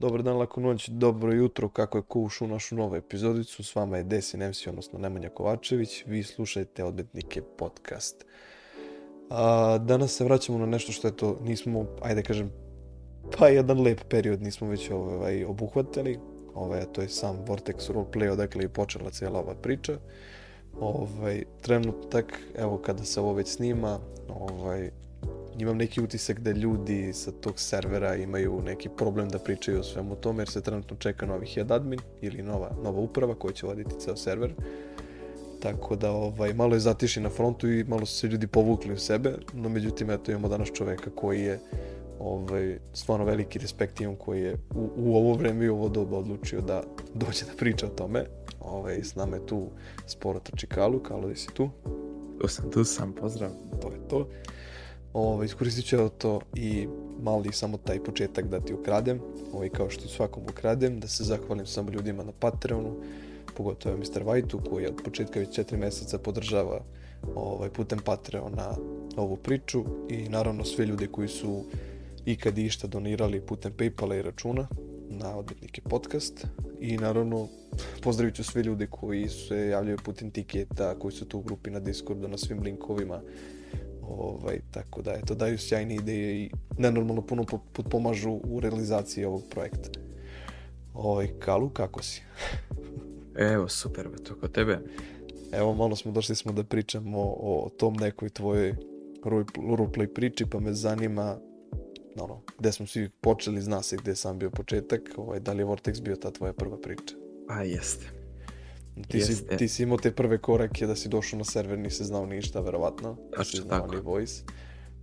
Dobar dan, laku noć, dobro jutro, kako je kuš u našu novu epizodicu. S vama je Desin MC, odnosno Nemanja Kovačević. Vi slušajte Odmetnike podcast. A, danas se vraćamo na nešto što je to, nismo, ajde kažem, pa jedan lep period nismo već ovaj, obuhvatili. Ovaj, to je sam Vortex Roleplay, odakle je počela cijela ova priča. Ovaj, trenutak, evo kada se ovo već snima, ovaj, imam neki utisak da ljudi sa tog servera imaju neki problem da pričaju o svemu tome, jer se trenutno čeka novi head admin ili nova, nova uprava koja će voditi ceo server. Tako da ovaj, malo je zatiši na frontu i malo su se ljudi povukli u sebe, no međutim eto imamo danas čoveka koji je ovaj, stvarno veliki respekt imam koji je u, u ovo vreme i ovo doba odlučio da dođe da priča o tome. Ovaj, s nama je tu Sporota Čikalu, Kalo da si tu. Tu sam, tu sam, pozdrav. To je to. Ovo, ovaj, iskoristit ću to i mali samo taj početak da ti ukradem, ovaj kao što i svakom ukradem, da se zahvalim samo ljudima na Patreonu, pogotovo Mr. Vajtu koji od početka već četiri meseca podržava ovaj, putem Patreona ovu priču i naravno sve ljude koji su ikad išta donirali putem Paypala i računa na odbitnike podcast i naravno pozdravit ću sve ljude koji se javljaju putem tiketa, koji su tu u grupi na Discordu, na svim linkovima Ovaj, tako da, eto, daju sjajne ideje i nenormalno puno pomažu u realizaciji ovog projekta. Ovaj, Kalu, kako si? Evo, super, beto, kod tebe. Evo, malo smo došli smo da pričamo o, o tom nekoj tvojoj roleplay priči, pa me zanima ono, gde smo svi počeli, zna se gde sam bio početak, ovaj, da li je Vortex bio ta tvoja prva priča? Pa jeste. Ti Jeste. si, ti si imao te prve korake da si došao na server, nisi znao ništa, verovatno. Tačno nisi znao tako. Ni voice.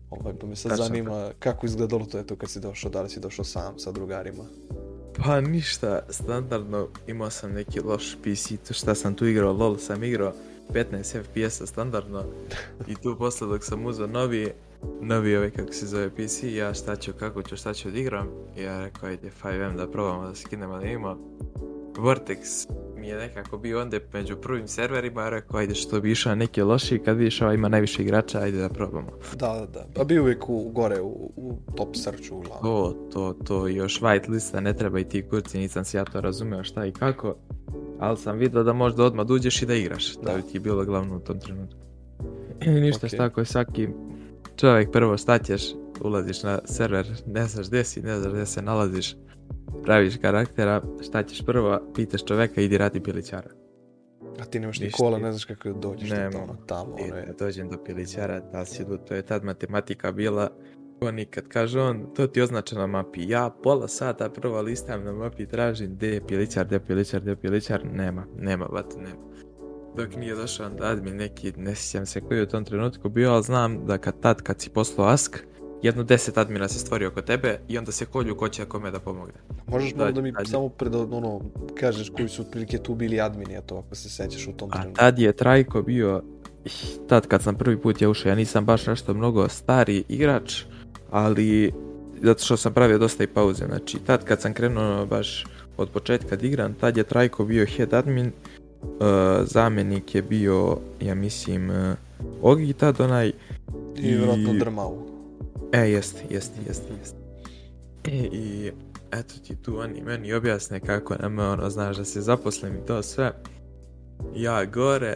Ovaj, pa me sad Tačno zanima tako. kako izgledalo to eto kad si došao, da li si došao sam sa drugarima? Pa ništa, standardno imao sam neki loš PC, to šta sam tu igrao, LOL sam igrao 15 FPS-a standardno i tu posle dok sam uzao novi, novi ovaj kako se zove PC, ja šta ću, kako ću, šta ću odigram, da ja rekao ajde 5M da probamo da skinemo da imamo Vortex mi je nekako bio onda među prvim serverima, rekao ajde što bi išao neki loši, kad vidiš ovaj ima najviše igrača, ajde da probamo. Da, da, da. Pa bio uvijek u, gore, u, u top searchu uglavnom. To, to, to, još white lista ne treba i ti kurci, nisam se ja to razumio šta i kako, ali sam vidio da možda odmah uđeš i da igraš, da, da bi ti bilo glavno u tom trenutku. I ništa okay. tako, ako svaki čovjek prvo staćeš, ulaziš na server, ne znaš gdje si, ne znaš gdje se nalaziš, praviš karaktera, šta ćeš prvo, pitaš čoveka, idi radi pilićara. A ti nemaš ni kola, ne znaš kako dođeš Nemam, tamo, tamo. Ono je. Da dođem do pilićara, da si, to je tad matematika bila, ko nikad. Kaže on, to ti označe na mapi. Ja pola sata prvo listam na mapi, tražim gde je pilićar, gde je pilićar, gde je pilićar. Nema, nema, bat, nema. Dok nije došao onda admin neki, ne sjećam se koji je u tom trenutku bio, ali znam da kad tad kad si poslao ask, jedno deset admina se stvori oko tebe i onda se kolju ko će kome da pomogne. Možeš da, da mi tad... samo pred ono, kažeš koji su otprilike tu bili admini, a to ako se sećaš u tom trenutku. A tad je Trajko bio, tad kad sam prvi put ja ušao, ja nisam baš nešto mnogo stari igrač, ali zato što sam pravio dosta i pauze, znači tad kad sam krenuo baš od početka da igram, tad je Trajko bio head admin, uh, zamenik je bio, ja mislim, uh, Ogi tad onaj, I, I vjerojatno Drmavu. E, jeste, jeste, jeste, jeste. E, i eto ti tu oni meni objasne kako nam ono, znaš da se zaposlim i to sve. Ja gore,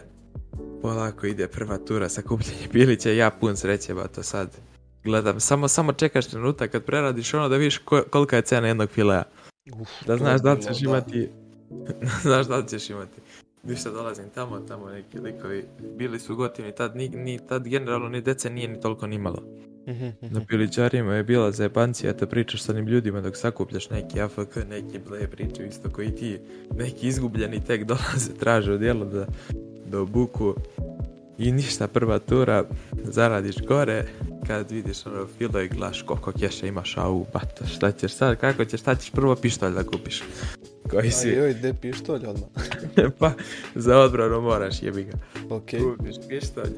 polako ide prva tura sa kupljenjem pilića, ja pun sreće, ba to sad gledam. Samo, samo čekaš trenutak kad preradiš ono da viš ko, kolika je cena jednog filea. Uf, da znaš da ćeš da. imati... Da. znaš da ćeš imati ništa dolazim tamo, tamo neki likovi. Bili su gotivni, tad, ni, ni, tad generalno ni dece nije ni toliko nimalo. Mhm, mhm. Na pilićarima je bila zajebancija, te pričaš sa njim ljudima dok sakupljaš neki AFK, neki ble pričaju isto koji ti, neki izgubljeni tek dolaze, traže odjelo da, da obuku. I ništa, prva tura, zaradiš gore, kad vidiš ono filo i glaš koliko keša imaš, au, pa to šta ćeš sad, kako ćeš, šta ćeš prvo pištolj da kupiš. Koji si... Aj, joj, gde pištolj odmah? pa, za odbranu moraš, jebi ga. Okej. Kupiš pištolj.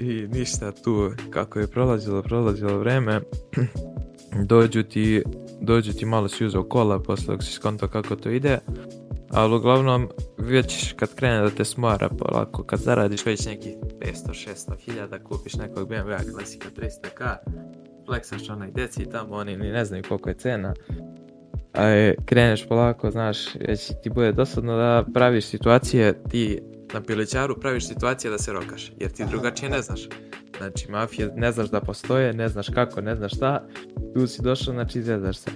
I ništa tu, kako je prolazilo, prolazilo vreme, dođu ti, dođu ti malo si uzeo kola posle dok si skonto kako to ide, ali uglavnom već kad krene da te smara polako, kad zaradiš već neki 500-600 hiljada, kupiš nekog BMW klasika 300k, fleksaš onaj deci tamo, oni ni ne znaju koliko je cena, a kreneš polako, znaš, već ti bude dosadno da praviš situacije, ti na pilićaru praviš situacije da se rokaš, jer ti drugačije ne znaš. Znači, mafije ne znaš da postoje, ne znaš kako, ne znaš šta, tu si došao, znači izrezaš se.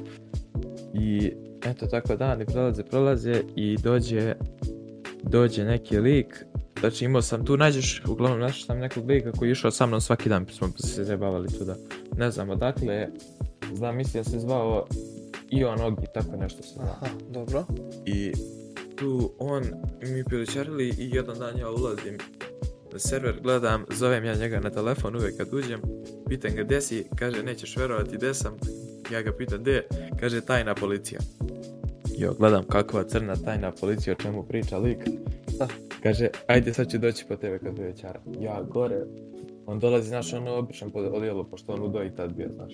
I eto tako dani prolaze, prolaze i dođe dođe neki lik, znači imao sam, tu nađeš, uglavnom našao sam nekog lika koji je išao sa mnom svaki dan, smo se zabavali tu da, ne znam odakle, znam mislim da se zvao Ion Ogi, tako nešto se zvao. Aha, dobro. I tu on, mi piličarili i jedan dan ja ulazim na server, gledam, zovem ja njega na telefon uvek kad uđem, pitam ga gdje si, kaže nećeš verovati gde sam, ja ga pitam gde, kaže tajna policija. Jo, gledam kakva crna tajna policija o čemu priča lik. Ha, kaže, ajde sad ću doći po tebe kad večera. Ja gore, on dolazi, znaš, ono običan po odijelo, pošto on udo i tad bio, znaš.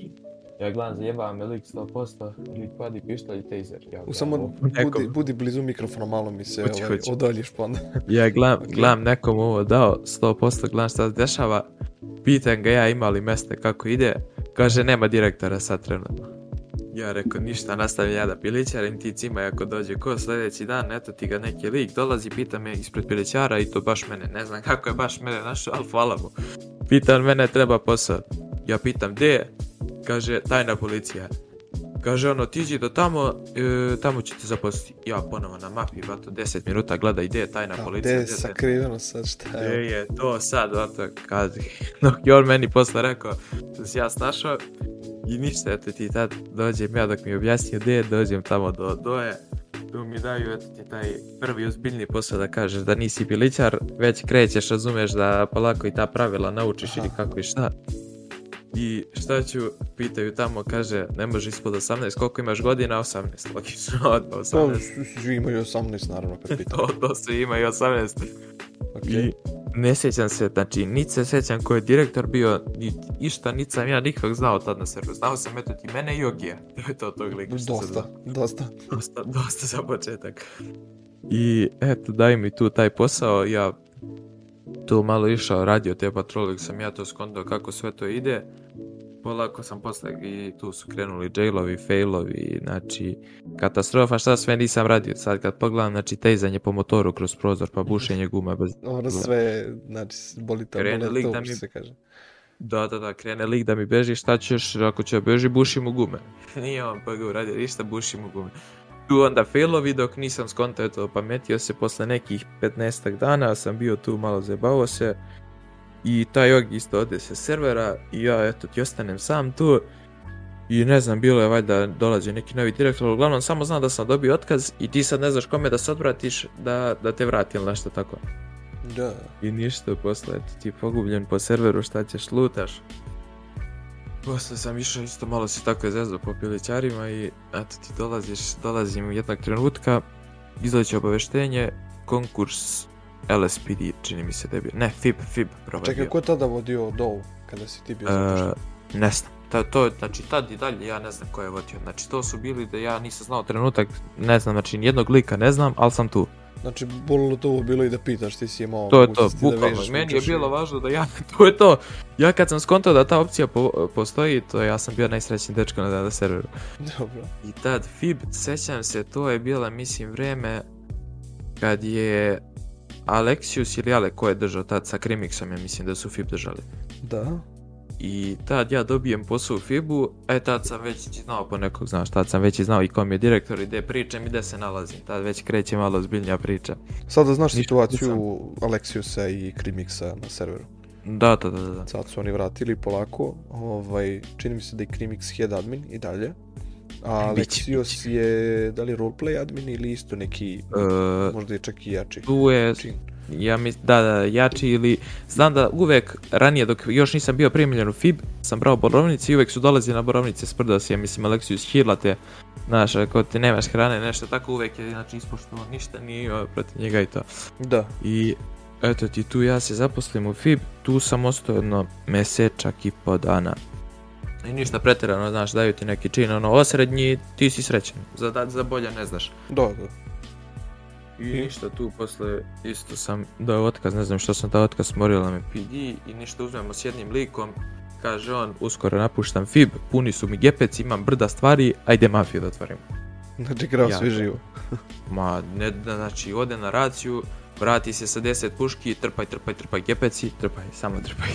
Ja gledam, zajebava me lik 100%, lik padi pištolj i taser. Ja U samo budi, budi, blizu mikrofona, malo mi se hoći, ovaj, hoći. odaljiš pa onda. ja gledam, gledam nekom ovo dao 100%, gledam šta se dešava, pitan ga ja imali li kako ide, kaže nema direktora sad trenutno. Ja rekao, ništa, nastavim ja da pilićarim, ti cima ako dođe ko sledeći dan, eto ti ga neki lik dolazi, pita me ispred pilićara i to baš mene, ne znam kako je baš mene našao, ali hvala mu. Pita mene, treba posao. Ja pitam, gde je? Kaže, tajna policija. Kaže ono, tiđi do tamo, e, tamo ću te zaposliti. Ja ponovo na mapi, vato, 10 minuta gleda ide tajna A, policija. Gde je sakriveno sad šta je? Gde je to sad, vato, kad, dok no, je on meni posle rekao, sam si ja snašao, I ništa, eto ti tad dođem ja dok mi objasnio gde dođem tamo do doje. Tu mi daju eto ti taj prvi ozbiljni posao da kažeš da nisi pilićar, već krećeš, razumeš da polako i ta pravila naučiš Aha. ili kako i šta. I šta ću, pitaju tamo, kaže, ne može ispod 18, koliko imaš godina? 18, logično, odmah 18. Svi imaju 18, naravno, kad pitam. to, to svi imaju 18. Okay. I ne sjećam se, znači, niti se sjećam ko je direktor bio, niti išta, niti sam ja nikog znao tad na serveru. Znao sam, eto ti mene i Jogija. To je to tog lika dosta, dosta. dosta. Dosta za početak. I eto, daj mi tu taj posao, ja tu malo išao, radio te patrole, sam ja to skontao kako sve to ide. Polako sam posle i tu su krenuli jailovi, failovi, znači katastrofa, šta sve nisam radio. Sad kad pogledam, znači tejzanje po motoru kroz prozor, pa bušenje gume. Bez... Ono sve, znači, boli to, boli to, da mi... se kaže. Da, da, da, krene lik da mi beži, šta ćeš, ako će beži, buši mu gume. Nije on pa ga uradio, ništa, buši mu gume tu onda failovi dok nisam skontao to pametio se posle nekih 15 dana sam bio tu malo zabavao se i taj og isto ode sa servera i ja eto ti ostanem sam tu i ne znam bilo je valjda dolazi neki novi direktor uglavnom samo znam da sam dobio otkaz i ti sad ne znaš kome da se odvratiš da, da te vrati ili nešto tako da i ništa posle eto ti pogubljen po serveru šta ćeš lutaš Posle sam išao isto malo se tako zezao po pilićarima i eto ti dolaziš, dolazim jednog trenutka, izleće obaveštenje, konkurs LSPD, čini mi se da je bio. Ne, FIB, FIB provadio. Čekaj, ko je tada vodio Dovu, kada si ti bio zapošten? E, ne znam. Ta, to, znači tad i dalje ja ne znam ko je vodio. Znači to su bili da ja nisam znao trenutak, ne znam, znači jednog lika ne znam, ali sam tu. Znači, bolilo da to bilo i da pitaš, ti si imao... To je to, da bukvalno. Da Meni je bilo važno da ja, to je to. Ja kad sam skontao da ta opcija po, postoji, to ja sam bio najsrećniji dečko na dana serveru. Dobro. I tad FIB, sećam se, to je bila, mislim, vreme kad je Alexius ili Ale ko je držao tad sa Krimixom, ja mislim da su FIB držali. Da i tad ja dobijem posao u Fibu, e tad sam već znao po nekog, znaš, tad sam već znao i kom je direktor i gde pričam i gde se nalazim, tad već kreće malo ozbiljnija priča. Sada da znaš situaciju sam... Alexiusa i Krimixa na serveru? Da, da, da, da. Sad su oni vratili polako, ovaj, čini mi se da je Krimix head admin i dalje, a Alexios je, da li roleplay admin ili isto neki, uh, možda je čak i jači. Tu je, čin ja mi, da, da, da, jači ili znam da uvek ranije dok još nisam bio primljen u FIB sam brao borovnice i uvek su dolazili na borovnice s ja mislim Aleksiju Aleksius Hirlate, znaš, ako ti nemaš hrane, nešto tako uvek je znači ispoštovo, ništa nije protiv njega i to. Da. I eto ti tu ja se zaposlim u FIB, tu sam ostao jedno mesečak i po dana. I ništa preterano, znaš, daju ti neki čin, ono, osrednji, ti si srećan za, za bolje ne znaš. Da, da. I ništa tu posle isto sam dao otkaz, ne znam što sam dao otkaz, morila me PD i ništa uzmemo s jednim likom. Kaže on, uskoro napuštam FIB, puni su mi gepec, imam brda stvari, ajde mafiju da otvorimo. Znači krao ja, svi živo. ma, ne, da, znači ode na raciju, vrati se sa 10 puški, trpaj, trpaj, trpaj gepeci, trpaj, samo trpaj.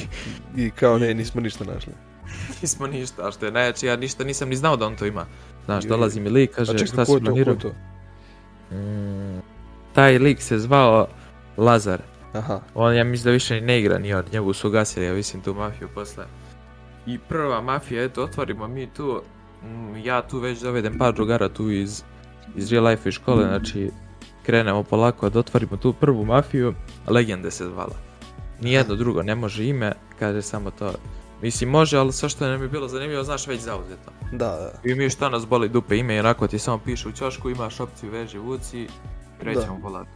I kao ne, nismo ništa našli. nismo ništa, a što je najjače, ja ništa nisam ni znao da on to ima. Znaš, dolazi mi lik, kaže, šta si planirao? Mm, taj lik se zvao Lazar. Aha. On ja mislim da više ne igra ni od njegu su gasili, ja mislim tu mafiju posle. I prva mafija, eto, otvorimo mi tu, mm, ja tu već dovedem par drugara tu iz, iz real life i škole, mhm. znači krenemo polako da otvorimo tu prvu mafiju, Legende se zvala. Nijedno drugo ne može ime, kaže samo to. Mislim može, ali sve što ne bi bilo zanimljivo, znaš već zauzeto. Da, da. I mi šta nas boli dupe ime, jer ako ti samo piše u čošku, imaš opciju veže vuci, krećemo polako.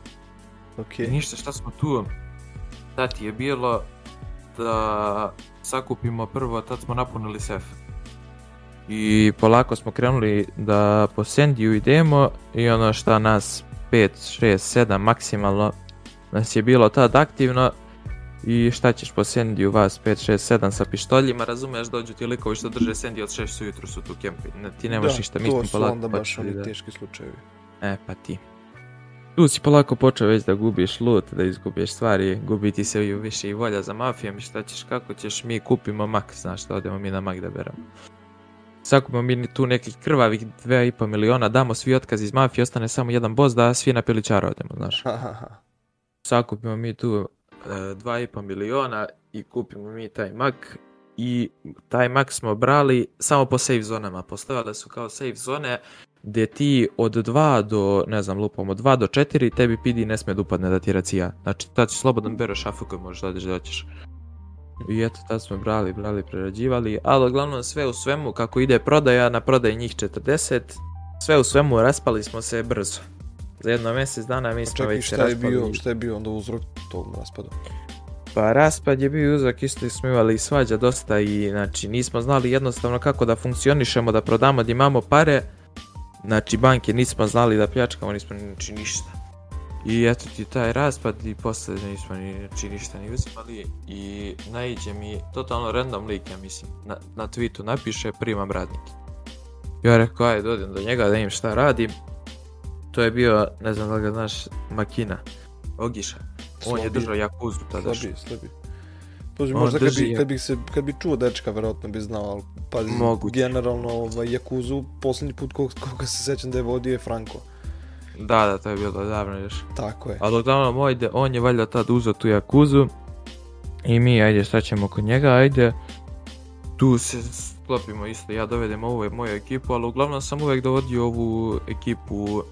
Da. Okay. E, ništa, šta smo tu? Tati da je bilo da sakupimo prvo, tad smo napunili sef. I polako smo krenuli da po Sendiju idemo i ono šta nas 5, 6, 7 maksimalno nas je bilo tad aktivno i šta ćeš po Sendiju vas 5, 6, 7 sa pištoljima, razumeš dođu ti likovi što drže Sendi od 6 ujutru su tu kempi, ti nemaš da, ništa mislim polako. Da, to su onda baš oni da- teški slučajevi. E pa ti tu si polako počeo već da gubiš loot, da izgubiš stvari, gubiti se i više i volja za mafijom i šta ćeš, kako ćeš, mi kupimo mak, znaš, da odemo mi na mak da beramo. Sakupimo mi tu nekih krvavih 2,5 miliona, damo svi otkaz iz mafije, ostane samo jedan boss da svi na piličara odemo, znaš. Sakupimo mi tu e, 2,5 miliona i kupimo mi taj mak i taj mak smo brali samo po save zonama. Postavile su kao save zone gdje ti od 2 do, ne znam, lupom, od 2 do 4, tebi PD ne sme da upadne da ti racija. Znači, tad ćeš slobodan bereš afu koju možeš da da ćeš. I eto, tad smo brali, brali, prerađivali, ali uglavnom sve u svemu, kako ide prodaja, na prodaji njih 40, sve u svemu raspali smo se brzo. Za jedno mesec dana mi smo već se raspali. Bio, šta je bio onda uzrok tog raspada? Pa raspad je bio uzrok, isto smo imali svađa dosta i znači nismo znali jednostavno kako da funkcionišemo, da prodamo, da imamo pare, Znači, banke nismo znali da pljačkamo, nismo znači ništa. I eto ti taj raspad i posle nismo ni, znači, ništa ni uzimali i naiđe mi totalno random lik, ja mislim, na, na tweetu napiše primam radnike. Ja rekao, ajde, dodim do njega da im šta radim. To je bio, ne znam da li ga znaš, Makina, Ogiša. On Slabi. je držao jakuzu tada. Slabi, slabi. To možda kad bi, kad, bi se, kad bi čuo dečka, verovatno bi znao, ali pazi, Moguće. generalno ovaj, Jakuzu, poslednji put koga, koga se sećam da je vodio je Franko. Da, da, to je bilo davno još. Tako je. Ali uglavnom, ojde, on je valjda tad uzao tu Jakuzu i mi, ajde, šta ćemo kod njega, ajde. Tu se sklopimo isto, ja dovedem ovu moju ekipu, ali uglavnom sam uvek dovodio ovu ekipu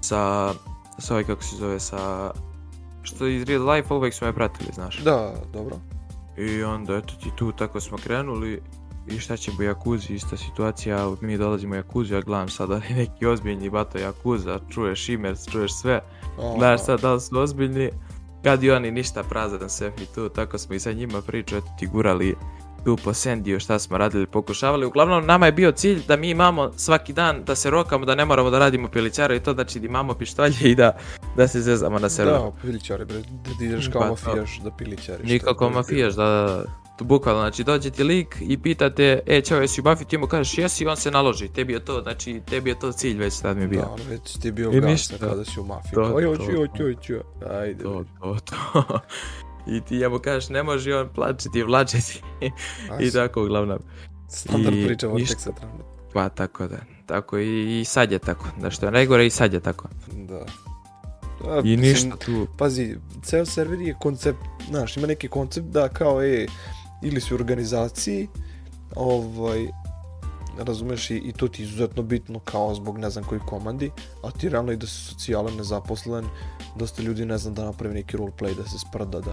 sa, sa ovaj, kako se zove, sa što iz real life uvek su me pratili, znaš. Da, dobro. I onda eto ti tu tako smo krenuli i šta će bo Jakuzi, ista situacija, mi dolazimo Jakuzi, ja gledam sada neki ozbiljni bato Jakuza, čuješ Imers, čuješ sve, Aha. gledaš sad da li su ozbiljni, kad i oni ništa prazan sef i tu, tako smo i sa njima pričali, ti gurali tu po Sendiju šta smo radili, pokušavali. Uglavnom, nama je bio cilj da mi imamo svaki dan da se rokamo, da ne moramo da radimo pilićara i to, znači da imamo pištolje i da, da se zezamo na server. Da, pilićari, bre, da ideš kao pa, mafijaš, da pilićariš. Nikako mafijaš, da, da, to bukvalno, znači dođe ti lik i pita te, e čao jesi u Buffy, ti mu kažeš jesi i on se naloži, tebi je to, znači tebi je to cilj već tad mi je bio. Da, već ti je bio gasa kada si u mafiji, oj, oj, oj, oj, oj, ajde. To, to, to. I ti mu kažeš ne može on plačiti i vlačiti. I tako uglavnom. Standard I, priča ništa. trenutno. Pa tako da. Tako i, i sad je tako. Da što je najgore i sad je tako. Da. A, I ništa tu. Pazi, ceo server je koncept, znaš, ima neki koncept da kao je ili si u organizaciji, ovaj, razumeš i, i to ti je izuzetno bitno kao zbog ne znam koji komandi, a ti realno i da si socijalan, nezaposlen, dosta ljudi ne znam da napravi neki roleplay, da se sprda, da,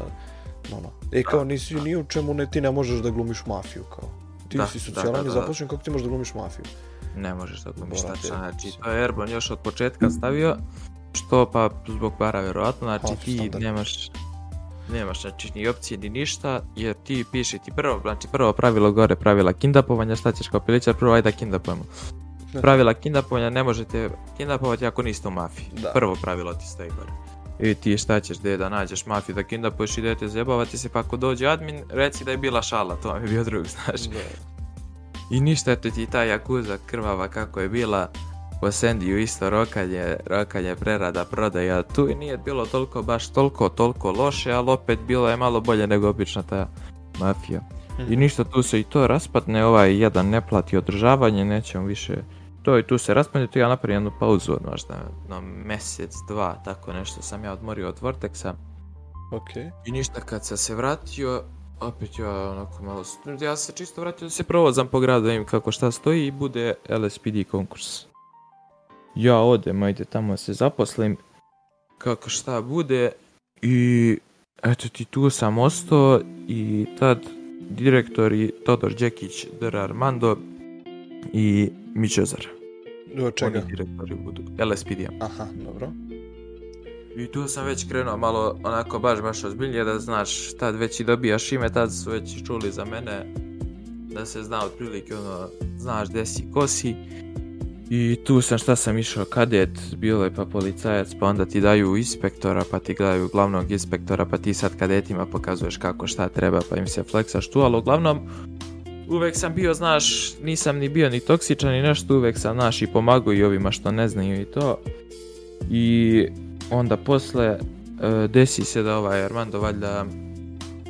no, no. E kao da. nisi ni u čemu, ne, ti ne možeš da glumiš mafiju, kao. Ti da, si da, socijalan da, da, da. zaposlen, kako ti možeš da glumiš mafiju? Ne možeš da glumiš, tačno, znači, to je Airborne još od početka stavio, što pa zbog para verovatno, znači ha, pa, ti nemaš nemaš znači ni opcije ni ništa, jer ti piši ti prvo, znači prvo pravilo gore pravila kindapovanja, šta ćeš kao pilićar, prvo ajde da kindapujemo. Da. Pravila kindapovanja ne možete kindapovati ako niste u mafiji. Da. Prvo pravilo ti stoji gore. I ti šta ćeš gdje da nađeš mafiju da kindapuješ i da idete zajebavati se, pa ako dođe admin, reci da je bila šala, to vam je bio drug, znaš. Da. I ništa, eto ti ta jakuza krvava kako je bila, po Sendiju isto rokalje, rokalje prerada prodaja. Tu i nije bilo toliko baš toliko toliko loše, ali opet bilo je malo bolje nego obična ta mafija. I mhm. ništa, tu se i to raspadne, ovaj jedan ne plati održavanje, nećemo više to i tu se raspadne, tu ja napravim jednu pauzu od možda na mesec, dva, tako nešto sam ja odmorio od Vortexa. Okay. I ništa, kad sam se vratio, opet ja onako malo, ja se čisto vratio da se provozam po gradu, da im kako šta stoji i bude LSPD konkurs ja odem, ajde tamo se zaposlim, kako šta bude i eto ti tu sam ostao i tad direktor i Todor Đekić, Dr. Armando i Mičezar. Do čega? Oni direktori budu. lspd Aha, dobro. I tu sam već krenuo malo onako baš baš ozbiljnije da znaš tad već i dobijaš ime, tad su već čuli za mene da se zna otprilike ono znaš gdje si, ko si I tu sam šta sam išao kadet, bilo je pa policajac, pa onda ti daju inspektora, pa ti gledaju glavnog inspektora, pa ti sad kadetima pokazuješ kako šta treba, pa im se fleksaš tu, ali uglavnom uvek sam bio, znaš, nisam ni bio ni toksičan i nešto, uvek sam, znaš, i pomagao i ovima što ne znaju i to. I onda posle e, desi se da ovaj Armando valjda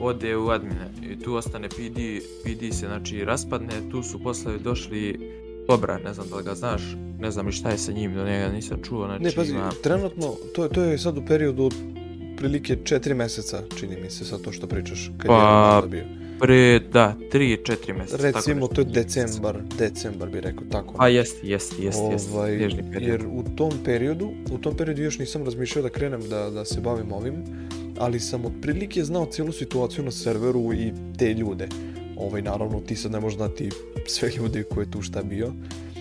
ode u admine i tu ostane PD, PD se znači raspadne, tu su posle došli dobra, ne znam da li ga znaš, ne znam i šta je sa njim, do njega nisam čuo, znači Ne, pazi, ima... trenutno, to, to je sad u periodu od prilike 4 meseca, čini mi se, sa to što pričaš, kad pa, je bio. Pre, da, 3-4 meseca. Recimo, tako to je decembar, decembar bi rekao, tako. A, pa jest, jest, jest, jest, ovaj, jest Jer u tom periodu, u tom periodu još nisam razmišljao da krenem da, da se bavim ovim, ali sam otprilike znao cijelu situaciju na serveru i te ljude. Ovaj, naravno, ti sad ne možeš znati sve ljude ko je tu šta bio.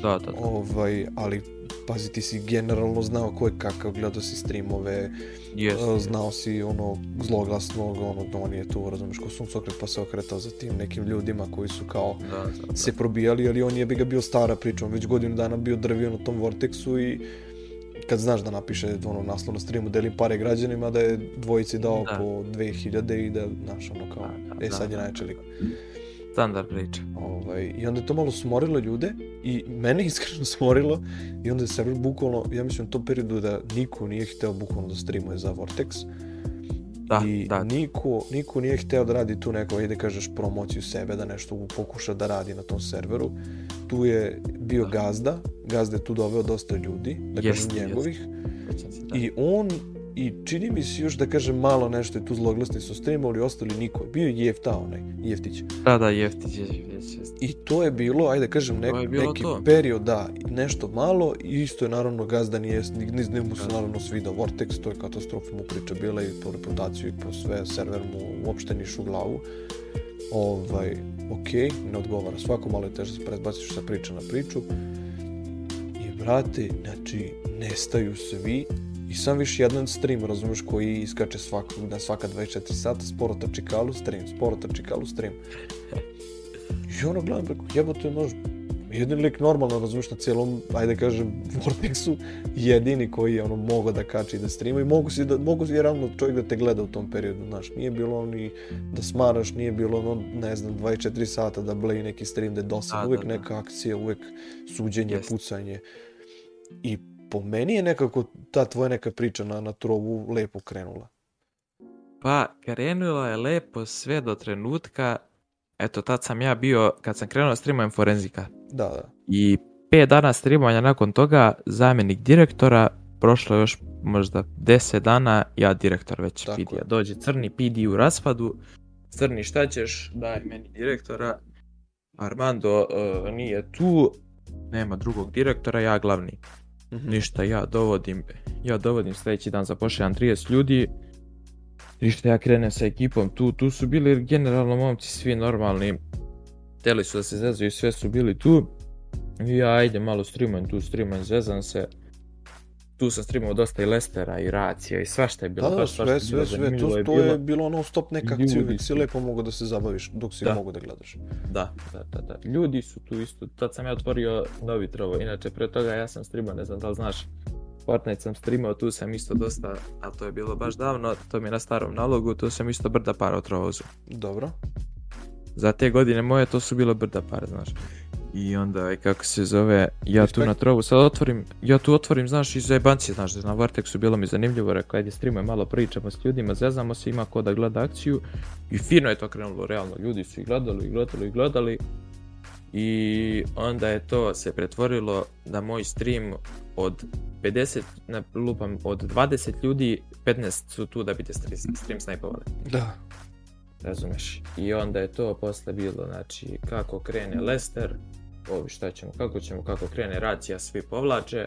Da, da, da. Ovaj, ali, pazi, ti si generalno znao ko je kakav, gledao si streamove, yes, eh, znao si ono zloglasnog, ono, da on je tu, razumiješ, ko suncokret pa se okretao za tim nekim ljudima koji su kao da, da, da, se probijali, ali on je bi ga bio stara priča, on već godinu dana bio drvio na tom Vortexu i kad znaš da napiše ono naslov na streamu delim pare građanima da je dvojici dao da. po 2000 i da znaš ono kao da, da, e da, sad je najčelik standard priča. Ovaj, I onda je to malo smorilo ljude i mene iskreno smorilo i onda je server bukvalno, ja mislim u tom periodu da niko nije hteo bukvalno da streamuje za Vortex. Da, I da. Niko, niko nije hteo da radi tu neko, ide kažeš, promociju sebe, da nešto pokuša da radi na tom serveru. Tu je bio da. gazda, gazda je tu doveo dosta ljudi, da jest, kažem njegovih. Jest. Da. I on i čini mi se još da kažem malo nešto je tu zloglasni su streamovali, ali ostali niko. Bio je Jefta onaj, Jeftić. Da, da, Jeftić je I to je bilo, ajde da kažem, nek, neki to. period, da, nešto malo, isto je naravno gazda nije, ne mu se naravno svida Vortex, to je katastrofa mu priča bila i po reputaciju i po sve, server mu uopšte niš u glavu. Ovaj, ok, ne odgovara, svako malo je teže da se predbaciš sa priče na priču. I brate, znači, nestaju svi, I sam više jedan stream, razumiješ, koji iskače svakog da svaka 24 sata, sporo trči kalu stream, sporo trči kalu stream. I ono gledam preko, jebote, nož, jedin lik normalno, razumiješ, na cijelom, ajde kažem, Vortexu, jedini koji je ono mogao da kači i da streama i mogu si, da, mogu si realno čovjek da te gleda u tom periodu, znaš, nije bilo ni da smaraš, nije bilo ono, ne znam, 24 sata da bleji neki stream da je dosadno, uvijek da, da. neka akcija, uvek suđenje, yes. pucanje. I po meni je nekako ta tvoja neka priča na, na trovu lepo krenula. Pa, krenula je lepo sve do trenutka, eto, tad sam ja bio, kad sam krenuo da streamujem forenzika. Da, da. I pet dana streamovanja nakon toga, zamjenik direktora, prošlo je još možda 10 dana, ja direktor već Tako PD-a. Dođe crni PD u raspadu, crni šta ćeš, daj meni direktora, Armando uh, nije tu, nema drugog direktora, ja glavni. Mhm. Ništa, ja dovodim, ja dovodim sledeći dan zapošljam 30 ljudi, ništa ja krenem sa ekipom, tu, tu su bili generalno momci svi normalni, teli su da se zezaju, sve su bili tu, i ja ajde malo streamujem tu, streamujem, zezam se, tu sam streamovao dosta i Lestera i Racija i svašta je bilo. Da, da, sve, sve, sve, to, to je bilo ono stop neka akcija, uvijek si lepo mogao da se zabaviš dok si da. mogu da gledaš. Da, da, da, da. Ljudi su tu isto, tad sam ja otvorio novi trovo, inače pre toga ja sam streamao, ne znam da li znaš, Fortnite sam streamao, tu sam isto dosta, a to je bilo baš davno, to mi je na starom nalogu, tu sam isto brda para o Dobro. Za te godine moje to su bilo brda par, znaš. I onda, kako se zove, ja tu na trovu sad otvorim, ja tu otvorim, znaš, iz jebancije, znaš, na Vartexu bilo mi zanimljivo, rekao, ajde streamuj, malo pričamo s ljudima, zezamo se, ima ko da gleda akciju. I fino je to krenulo, realno, ljudi su i gledali, i gledali, i gledali. I onda je to se pretvorilo da moj stream od 50, ne lupam, od 20 ljudi, 15 su tu da bi te stream snajpovali. Da. Razumeš? I onda je to posle bilo, znači, kako krene Lester, ovi šta ćemo, kako ćemo, kako krene racija, svi povlače.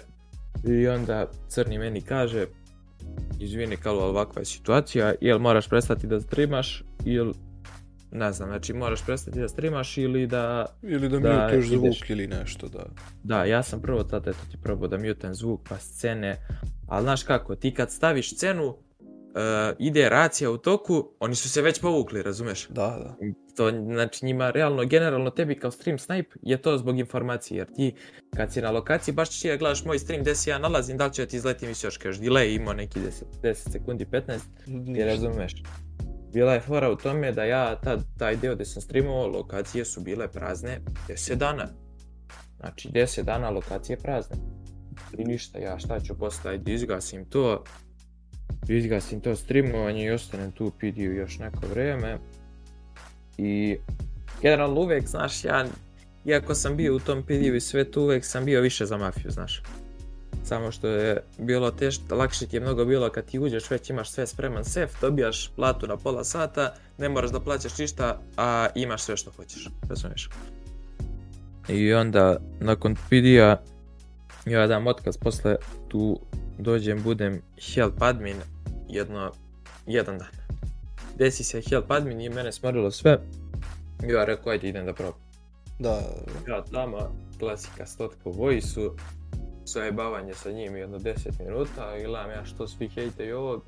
I onda crni meni kaže, izvini Kalu, ovakva je situacija, jel moraš prestati da streamaš, jel ne znam, znači moraš prestati da streamaš ili da... Ili da, da mutuješ zvuk ili nešto, da. Da, ja sam prvo tada eto ti probao da mutem zvuk pa scene, ali znaš kako, ti kad staviš scenu, uh, ide racija u toku, oni su se već povukli, razumeš? Da, da to znači njima realno, generalno tebi kao stream snipe je to zbog informacije, jer ti kad si na lokaciji, baš čija gledaš moj stream gde se ja nalazim, da li će ti izleti misli još, kažeš delay ima neki 10, 10 sekundi, 15, ti razumeš. Bila je fora u tome da ja tad, taj deo gde sam streamovao, lokacije su bile prazne 10 dana. Znači 10 dana lokacije prazne. I ništa, ja šta ću postaviti, da izgasim to, da izgasim to streamovanje i ostanem tu u još neko vreme i generalno uvek, znaš, ja, iako sam bio u tom periodu i svetu, uvek sam bio više za mafiju, znaš. Samo što je bilo teško, lakše ti je mnogo bilo kad ti uđeš, već imaš sve spreman sef, dobijaš platu na pola sata, ne moraš da plaćaš ništa, a imaš sve što hoćeš, razumiješ? I onda, nakon PD-a, ja dam otkaz, posle tu dođem, budem help admin jedno, jedan dan desi se help admin i mene smrilo sve. I ja rekao, ajde idem da probam. Da. Ja tamo, klasika stotka u voice-u, zajebavanje sa njim jedno 10 minuta i gledam ja što svi hejte i ovo,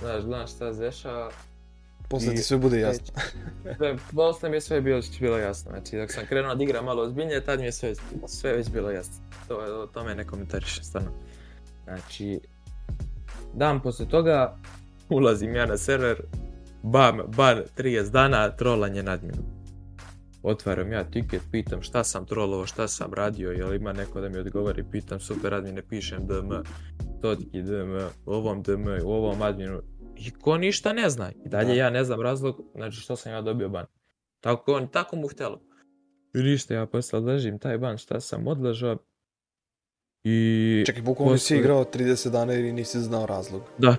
znaš, gledam šta se dešava. Posle ti sve bude jasno. sve, posle mi je sve bilo, bilo jasno, znači dok sam krenuo da igram malo ozbiljnije, tad mi je sve, sve već bilo jasno. To, to me ne komentariše, stvarno. Znači, dan posle toga ulazim ja na server, bam, bar 30 dana trolanje nadmjenu. Otvaram ja tiket, pitam šta sam trolovo, šta sam radio, jel ima neko da mi odgovori, pitam super admine, pišem DM, totki DM, ovom DM, ovom adminu, i ko ništa ne zna. I dalje da. ja ne znam razlog, znači što sam ja dobio ban. Tako, on, tako mu htjelo. I ništa, ja posle odlažim taj ban, šta sam odlažao. I... Čekaj, bukvalno posle... nisi igrao 30 dana i nisi znao razlog. Da,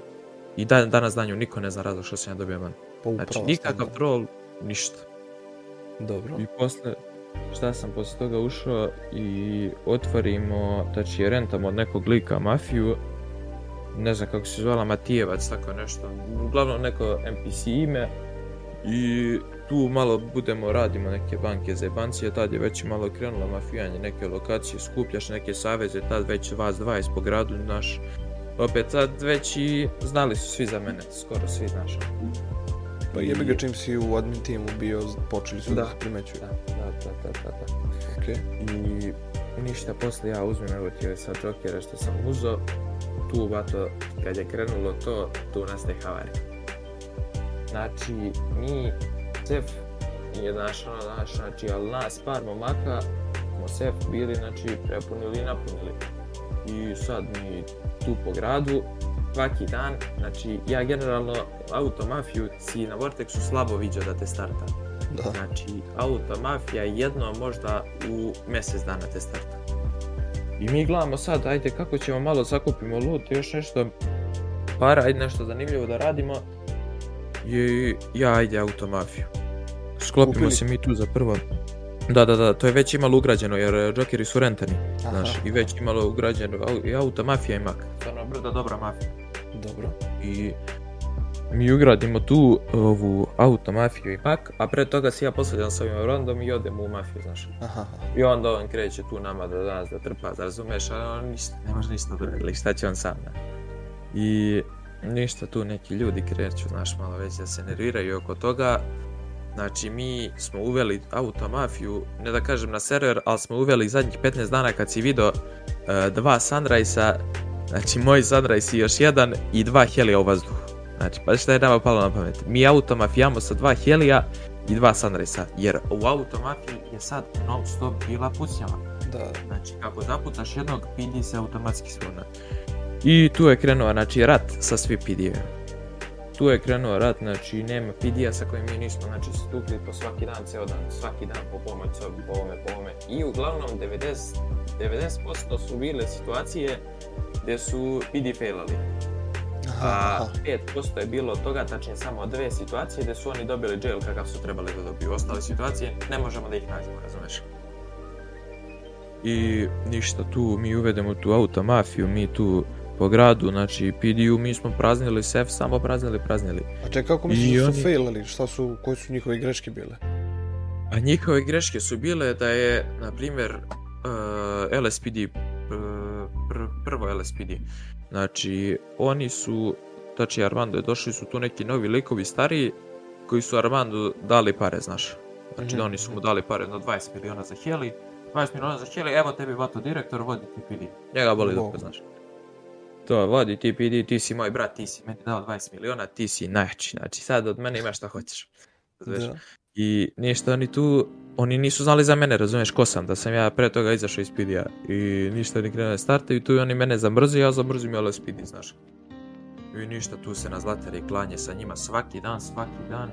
I dan, danas danju niko ne zna razlog što pa znači, sam ja dobio man. Pa znači, nikakav da. troll, ništa. Dobro. I posle, šta sam posle toga ušao i otvorimo, znači rentamo od nekog lika mafiju, ne znam kako se zvala, Matijevac, tako nešto, uglavnom neko NPC ime i tu malo budemo, radimo neke banke za jebancije, tad je već malo krenulo mafijanje, neke lokacije, skupljaš neke saveze, tad već vas 20 po gradu, naš opet sad već i znali su svi za mene, skoro svi, znaš. Pa jebe ga čim si u admin timu bio, počeli su da, da se primećuju. Da, da, da, da, da. da. Okay. I ništa, posle ja uzmem evo ti sa Jokera što sam uzo, tu bato, kad je krenulo to, tu nastaje havari. Znači, mi, Sef je naš, ono, naš, znači, ali nas par momaka smo Sef bili, znači, prepunili i napunili. I sad mi su po gradu svaki dan. Znači, ja generalno automafiju si na Vortexu slabo viđao da te starta. Da. Znači, automafija jedno možda u mesec dana te starta. I mi gledamo sad, ajde kako ćemo malo sakupimo loot, još nešto para, ajde nešto zanimljivo da radimo. I ja ajde automafiju. Sklopimo Kupili. se mi tu za prvo Da, da, da, to je već imalo ugrađeno jer Jokeri eh, su rentani, Aha. znaš, i već imalo ugrađeno i auta mafija i mak. Stvarno da, brda dobra mafija. Dobro. I mi ugradimo tu ovu auto mafiju i a pre toga se ja posvađam sa ovim rondom i odem u mafiju, znaš. Aha. I onda on kreće tu nama da nas da trpa, da razumeš, a on ništa, ne može ništa da uredi, šta će on sam, da. I ništa tu neki ljudi kreću, znaš, malo već da se nerviraju oko toga, Znači, mi smo uveli automafiju, ne da kažem na server, ali smo uveli zadnjih 15 dana kad si video uh, dva sunrise znači moj sunrise i još jedan i dva helija u vazduhu. Znači, pa šta je nama palo na pamet? Mi automafijamo sa dva helija i dva sunrise jer u automafiji je sad non stop bila pucnjava. Da. Znači, kako zaputaš jednog, pidi se automatski svona. I tu je krenuo, znači, rat sa svi pidi tu je krenuo rat, znači nema pidija sa kojim mi nismo, znači stukli po svaki dan, ceo dan, svaki dan po pomoć, po ovome, po ovome. I uglavnom 90, 90% su bile situacije gde su pidi failali. A 5% je bilo toga, tačnije samo dve situacije gde su oni dobili jail kakav su trebali da dobiju. Ostale situacije ne možemo da ih nađemo, razumeš? I ništa tu, mi uvedemo tu automafiju, mi tu po gradu, znači PDU mi smo praznili, SEF samo praznili, praznili. A čekaj, kako misliš da su oni... failali, šta su, koje su njihove greške bile? A njihove greške su bile da je, na primjer, uh, eh, LSPD, eh, pr, prvo LSPD, znači oni su, tači Armando je došli su tu neki novi likovi stariji koji su Armando dali pare, znaš. Znači mm -hmm. da oni su mu dali pare, na 20 miliona za Heli, 20 miliona za Heli, evo tebi vato direktor, vodi ti PD. Njega boli oh. dupe, znaš. To, vodi ti PD, ti si moj brat, ti si meni dao 20 miliona, ti si najjači. Znači sad od mene imaš šta hoćeš. Znaš? Da. I ništa oni tu, oni nisu znali za mene, razumeš ko sam, da sam ja pre toga izašao iz PD-a. I ništa ni krenuli da i tu oni mene zamrzu, ja zamrzim jel SPD, znaš. I ništa, tu se na zlatari klanje sa njima svaki dan, svaki dan.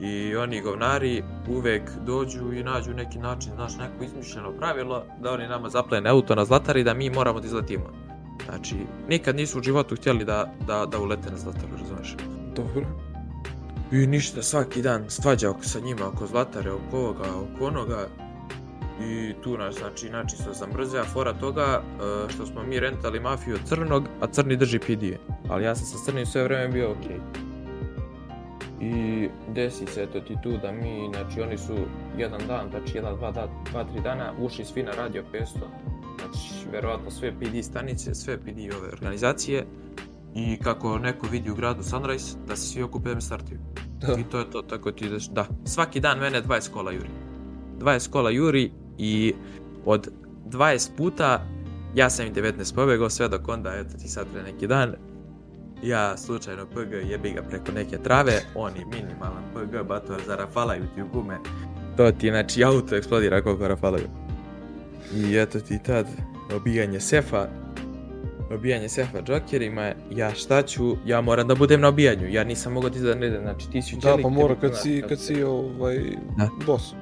I oni govnari uvek dođu i nađu neki način, znaš, neko izmišljeno pravilo da oni nama zaplene auto na zlatari da mi moramo da izletimo. Znači, nikad nisu u životu htjeli da, da, da ulete na Zlataru, razumeš? Dobro. I ništa, svaki dan svađa oko sa njima, oko Zlatare, oko ovoga, oko onoga. I tu nas, znači, znači se zamrze, a fora toga e, što smo mi rentali mafiju od Crnog, a Crni drži pidije. Ali ja sam sa Crnim sve vrijeme bio okej. Okay. I desi se eto ti tu da mi, znači oni su jedan dan, znači jedan, dva, dva tri dana ušli svi na radio 500 već verovatno sve PD stanice, sve PD ove organizacije i kako neko vidi u gradu Sunrise, da se svi okupe da me startuju. Da. I to je to, tako ti ideš, da. Svaki dan mene 20 kola juri. 20 kola juri i od 20 puta ja sam im 19 pobegao sve dok onda, eto ti sad pre neki dan, ja slučajno PG jebi ga preko neke trave, on je minimalan PG, bator za rafalaju ti u gume. To ti, znači, auto eksplodira koliko rafalaju. I eto ti tad obijanje sefa obijanje sefa džokerima, ja šta ću, ja moram da budem na obijanju, ja nisam mogao ti da ne znači ti si u Da, pa mora kad si, kad si, da. ovaj, da. boss.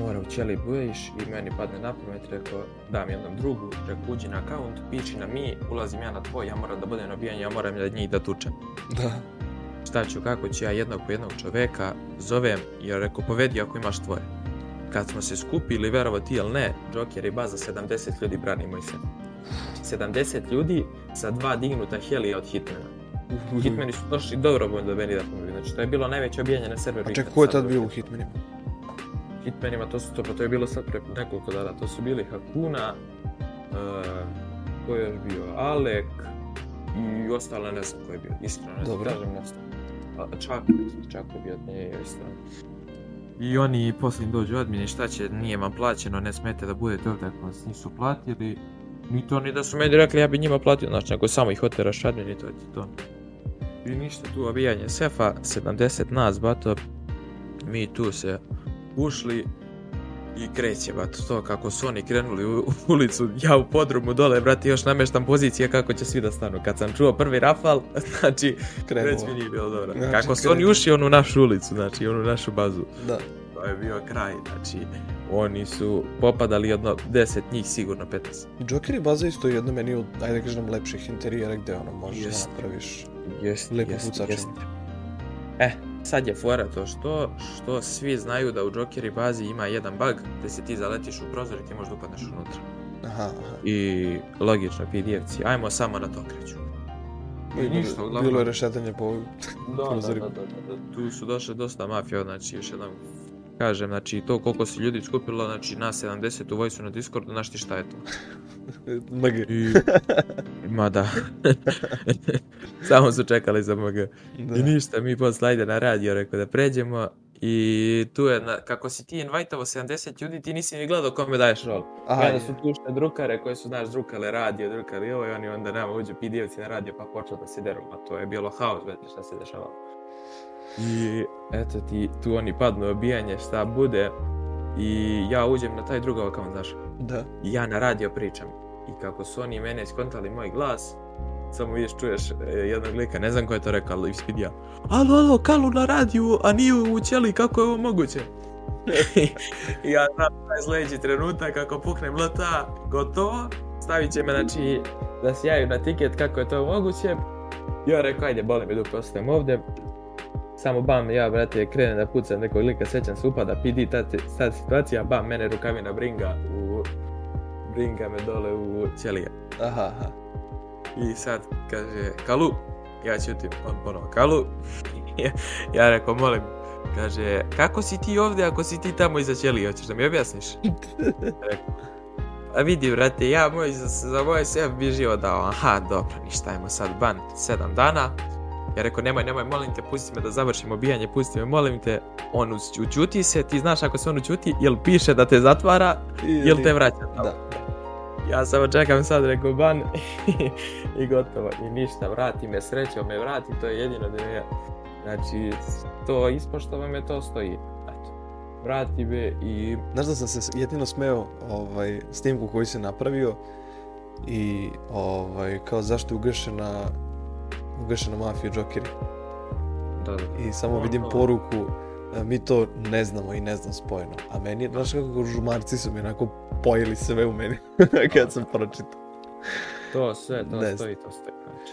Mora u ćeli budeš i meni padne na pamet, rekao, dam jednom drugu, rekao, uđi na account, piči na mi, ulazim ja na tvoj, ja moram da budem na obijanju, ja moram da njih da tučem. Da. Šta ću, kako ću, ja jednog po jednog čoveka zovem, jer rekao, povedi ako imaš tvoje. Kad smo se skupili, verovati ili ne, Joker i baza 70 ljudi branimo i se. 70 ljudi sa dva dignuta helija od Hitmana. Mhm. Hitmani su došli dobrovoljno do meni da pomogli. Znači, to je bilo najveće obijanje na serveru. A čekaj, ko je tad bio u Hitmanima? Hitmanima, to su to, pa to je bilo sad pre nekoliko dana. To su bili Hakuna, uh, ko je još bio, Alek, i ostale ne znam ko je bio, iskreno ne znam, kažem ostale. Čak, čak je bio od je iskreno. I oni posle im dođu odmine, šta će, nije vam plaćeno, ne smete da budete ovdje ako vas nisu platili. Ni to ni da su meni rekli ja bi njima platio, znači nego samo ih oteraš admin i to je to. I ništa tu obijanje sefa, 70 nas bato, mi tu se ušli, I kreće, brate, to kako su oni krenuli u, u ulicu, ja u podrumu dole, brate, još nameštam pozicije kako će svi da stanu. Kad sam čuo prvi rafal, znači, Krenulo. već mi nije bilo dobro. Znači, kako su krenulo. oni ušli onu našu ulicu, znači, onu našu bazu. Da. To je bio kraj, znači, oni su popadali jedno 10 njih sigurno 15. Joker i baza isto jedno meni od, ajde da kažem, lepših interijera gde ono možeš da napraviš jest, lepo jest, Jest. E, Sad je fora to što, što svi znaju da u Jokeri bazi ima jedan bug da se ti zaletiš u prozor i ti možda upadneš unutra. Aha, aha. I logično, PDF-ci, ajmo samo na to kreću. I ništa, uglavnom. Bilo je rešetanje po da, da, prozorima. Da, da, da, da, Tu su došle dosta mafija, znači još jednom kažem, znači to koliko se ljudi skupilo, znači na 70 u vojsu na Discordu, znaš ti šta je to? MG. I, ma da. Samo su čekali za MG. Da. I ništa, mi posle ajde na radio rekao da pređemo i tu je, na, kako si ti invajtavo 70 ljudi, ti nisi ni gledao kome daješ rol. Aha, I onda su tušne drukare koje su, znaš, drukale radio, drukale ovo i ovaj, oni onda nama uđu pdf na radio pa počeo da se deru, a to je bilo haos, već šta se dešavalo. I eto ti, tu oni padnu obijanje, šta bude, I ja uđem na taj drugi akaunt, znaš. Da. I ja na radio pričam. I kako su oni mene skontali moj glas, samo vidiš, čuješ e, jednog lika, ne znam ko je to rekao, ali ispid ja. Alo, alo, kalu na radiju, a nije u ćeli, kako je ovo moguće? I ja znam taj sledeći trenutak, ako pukne blata, gotovo, stavit će me, znači, da se na tiket kako je to moguće. Ja rekao, ajde, boli me dok ostajem ovde, samo bam, ja brate krenem da pucam nekog lika, sećam se upada, PD ta, sad situacija, bam, mene rukavina bringa u... Bringa me dole u ćelija. Aha, aha. I sad kaže, Kalu, ja ćutim, on ponovo, Kalu, ja rekao, molim, kaže, kako si ti ovde ako si ti tamo iza ćelije, hoćeš da mi objasniš? rekao, a vidi, brate, ja moj, za, za moj sef bi živo dao, aha, dobro, ništa, ajmo sad ban, sedam dana, Ja rekao, nemoj, nemoj, molim te, pusti me da završim obijanje, pusti me, molim te. On učuti se, ti znaš ako se on učuti, jel piše da te zatvara, jel te vraća tamo. Da. Ja samo čekam sad, rekao, ban, i gotovo, i ništa, vrati me, srećo me, vrati, to je jedino da je... Znači, to ispoštovam je, to stoji. Znači, vrati me i... Znaš da sam se jedino smeo ovaj, snimku koju si napravio i ovaj, kao zašto je ugašena ugašena mafija Jokeri. Da, da, da. I samo vidim poruku e, mi to ne znamo i ne znam spojeno. A meni, znaš kako žumarci su mi onako pojeli sve u meni kad sam pročitao. to sve, to ne stoji, to stoji. Znači.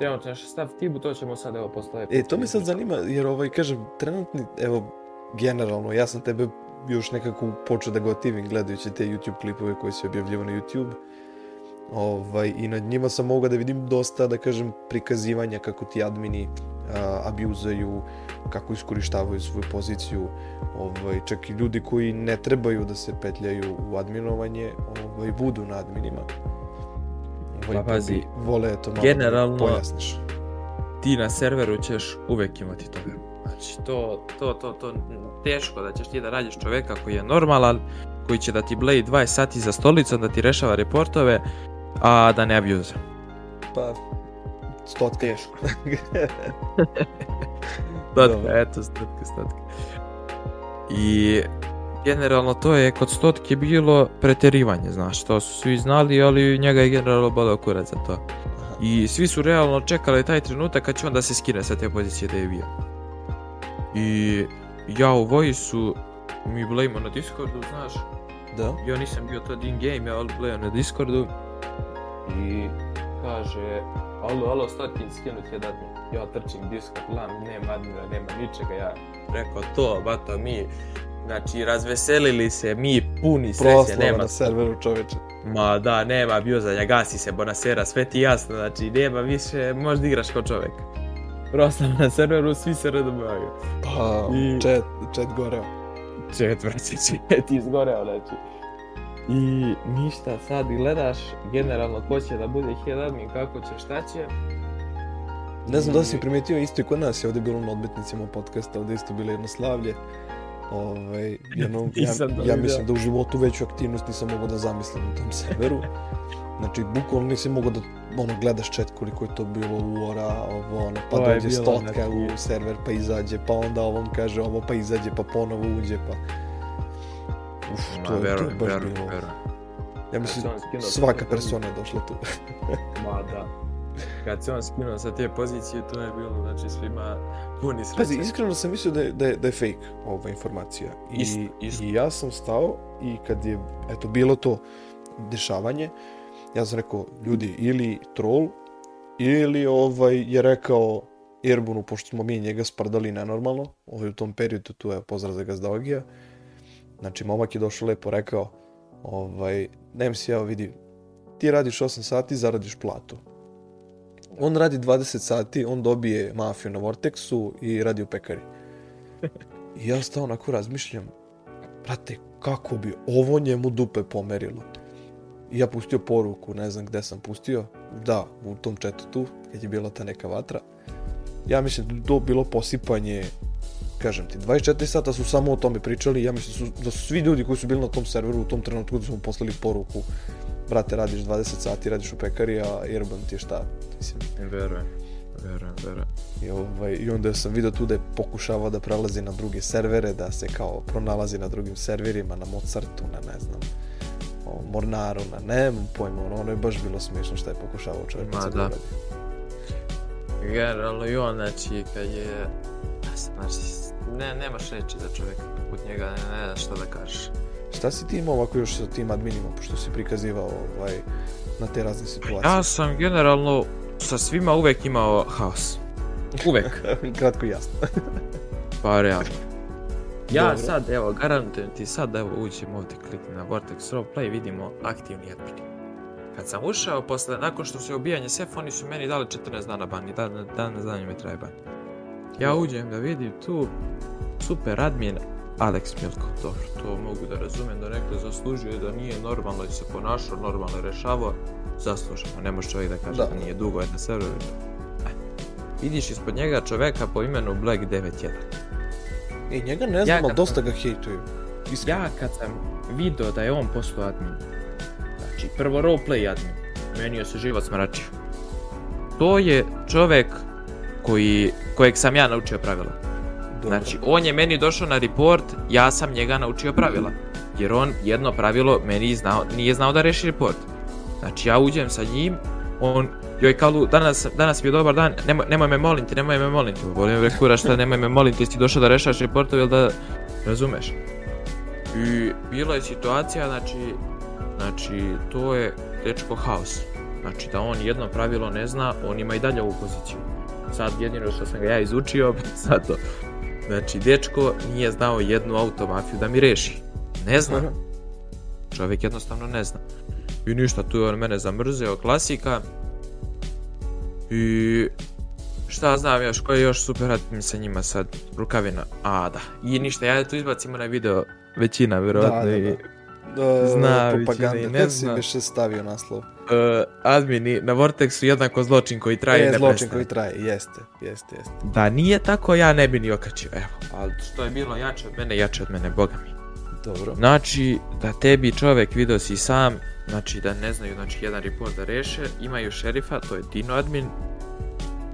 Evo, naš stav Tibu, to ćemo sad evo postaviti. E, to me sad zanima, jer ovaj, kažem, trenutni, evo, generalno, ja sam tebe još nekako počeo da gotivim gledajući te YouTube klipove koji se objavljivani na YouTube. Ovaj, I nad njima sam mogao da vidim dosta, da kažem, prikazivanja kako ti admini a, abjuzaju, kako iskorištavaju svoju poziciju. Ovaj, čak i ljudi koji ne trebaju da se petljaju u adminovanje, ovaj, budu na adminima. Ovaj, pa, pa pazi, vole to malo da generalno, pojasniš. ti na serveru ćeš uvek imati toga. Znači, to, to, to, to, teško da ćeš ti da radiš čoveka koji je normalan, koji će da ti bleji 20 sati za stolicom, da ti rešava reportove, a da ne abuse? Pa, stotka teško. stotka, Dobre. eto, stotke, stotke. I generalno to je kod stotke bilo preterivanje, znaš, to su svi znali, ali njega je generalno bolio kurac za to. I svi su realno čekali taj trenutak kad će on da se skine sa te pozicije da je bio. I ja u Voisu mi blejmo na Discordu, znaš. Da. Ja nisam bio tad in game, ja ali blejao na Discordu. I kaže, alo, alo, stati, skinut je dadni. Ja trčim disko, gledam, nema admira, nema ničega, ja rekao to, bata, mi, znači, razveselili se, mi puni sreće, nema... na serveru čoveče. Ma da, nema bio bjuzanja, gasi se, bonasera, sve ti jasno, znači, nema više, možda igraš kao čovek. Prosto na serveru, svi se radobavaju. Pa, I... chat, chat goreo. Chat, vrati, chat izgoreo, znači. I ništa, sad i gledaš generalno ko će da bude headadmin, kako će, šta će. Ne znam da si primetio, isto i kod nas je ovde bilo na odbitnicima podcasta, ovde isto bilo jedno slavlje. Ove, ovaj, jedno, ja, ja mislim da u životu veću aktivnost nisam mogao da zamislim u tom severu. Znači, bukvalno nisi mogao da ono, gledaš chat koliko je to bilo uora, ovo, ono, pa dođe stotka neki. Znači- u server, pa izađe, pa onda ovom kaže ovo, pa izađe, pa ponovo uđe, pa... Uf, Ma, to, verujem, to je baš verujem, bilo. Verujem. Ja mislim, svaka persona je došla tu. Ma da. Kad se on skinuo sa te pozicije, to je bilo, znači, svima puni sreće. Pazi, iskreno sam mislio da je, da je, da je fake ova informacija. I, isto, isto. I ja sam stao i kad je, eto, bilo to dešavanje, ja sam rekao, ljudi, ili troll, ili ovaj je rekao Airbunu, pošto smo mi njega sprdali nenormalno, ovaj u tom periodu, tu je pozdrav za gazdaogija, mm Znači, momak je došao lepo rekao, ovaj, nem si, evo vidi, ti radiš 8 sati, zaradiš platu. Da. On radi 20 sati, on dobije mafiju na Vortexu i radi u pekari. I ja stao onako razmišljam, brate, kako bi ovo njemu dupe pomerilo. I ja pustio poruku, ne znam gde sam pustio, da, u tom četu tu, kad je bila ta neka vatra. Ja mislim da to bilo posipanje kažem ti, 24 sata su samo o tome pričali, ja mislim da su, da su svi ljudi koji su bili na tom serveru u tom trenutku da su mu poslali poruku, brate, radiš 20 sati, radiš u pekari, a jebam ti je šta, mislim. Verujem, verujem, verujem. I, ovaj, I onda sam vidio tu da je pokušava da prelazi na druge servere, da se kao pronalazi na drugim serverima, na Mozartu, na ne znam, o Mornaru, na nemam pojma, ono, ono je baš bilo smiješno šta je pokušavao čovjek. Ma da. da. Geralo, i on, znači, kad je, znači, ne, nemaš reči za čoveka Kod njega ne, ne znaš šta da kažeš. Šta si ti imao ovako još sa tim adminima, pošto si prikazivao ovaj, na te razne situacije? Ja sam generalno sa svima uvek imao haos. Uvek. Kratko i jasno. pa realno. Ja Dobro. sad, evo, garantujem ti sad, evo, uđem ovde klik na Vortex Roleplay, vidimo aktivni admin. Kad sam ušao, posle, nakon što su ubijanje sef, oni su meni dali 14 dana ban i dan, dan, dan, dan mi traje ban. Ja uđem da vidim tu super admin Alex Milko, dobro, to mogu da razumem da nekto zaslužio je da nije normalno i se ponašao, normalno je rešavao, zasluženo, ne može čovjek da kaže da, da nije dugo, je na serveru. E, vidiš ispod njega čoveka po imenu Black 91. I e, njega ne znam, ja ali dosta ga hejtuju. Iskreno. Ja kad sam video da je on postao admin, znači prvo roleplay admin, meni je se živac mračio. To je čovek koji, kojeg sam ja naučio pravila. Dobro. Znači, on je meni došao na report, ja sam njega naučio pravila. Jer on jedno pravilo meni znao, nije znao da reši report. Znači, ja uđem sa njim, on, joj Kalu, danas, danas mi je dobar dan, nemoj, nemoj me molim ti, nemoj me molim ti. Volim rekura šta, nemoj me molim ti, si došao da rešaš reportov ili da, razumeš? I bila je situacija, znači, znači, to je dečko haos. Znači da on jedno pravilo ne zna, on ima i dalje ovu poziciju sad jedino što sam ga ja izučio, zato. Znači, dečko nije znao jednu automafiju da mi reši. Ne zna. Čovjek jednostavno ne zna. I ništa, tu je on mene zamrzeo, klasika. I šta znam još, koji još super rat mi sa njima sad, rukavina, a da. I ništa, ja tu izbacim onaj video, većina vjerovatno da, da, da, da. i zna propaganda. većina i ne zna. Propaganda, stavio naslov? E, admini na Vortexu jednako zločin koji traje e, zločin koji traje, jeste, jeste, jeste. Da nije tako, ja ne bi ni okačio, evo. Ali što je bilo jače od mene, jače od mene, boga mi. Dobro. Znači, da tebi čovek video si sam, znači da ne znaju, znači jedan report da reše, imaju šerifa, to je Dino admin,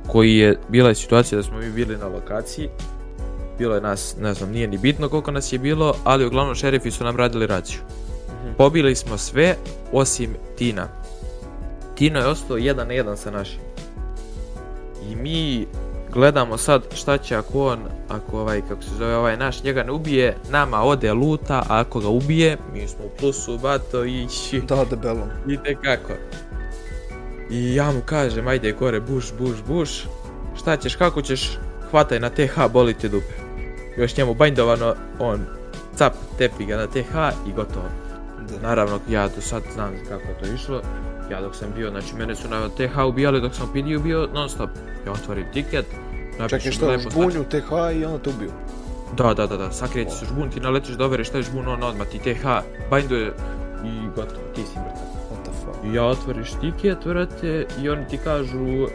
koji je, bila je situacija da smo mi bili na lokaciji, bilo je nas, ne znam, nije ni bitno koliko nas je bilo, ali uglavnom šerifi su nam radili raciju. Mhm. Pobili smo sve, osim Tina Tino je ostao 1 na jedan sa našim. I mi gledamo sad šta će ako on, ako ovaj, kako se zove ovaj naš, njega ne ubije, nama ode luta, a ako ga ubije, mi smo u plusu, bato, ići. Da, debelo. Ide kako. I ja mu kažem, ajde gore, buš, buš, buš, šta ćeš, kako ćeš, hvataj na TH, boli ti dupe. Još njemu bajndovano, on cap, tepi ga na TH i gotovo. Da. Naravno, ja do sad znam kako to išlo, Ja dok sam bio, znači mene su na TH ubijali dok sam u pidiju bio non stop. Ja otvorim tiket, napišem Čekaj što, žbunju TH i onda te ubiju? Da, da, da, da, sakrijeti se žbun, ti naletiš da overeš taj žbun, on odmah ti TH, binduje i gotovo, ti si mrtav. What the fuck? Ja otvoriš tiket, vrate, i oni ti kažu uh,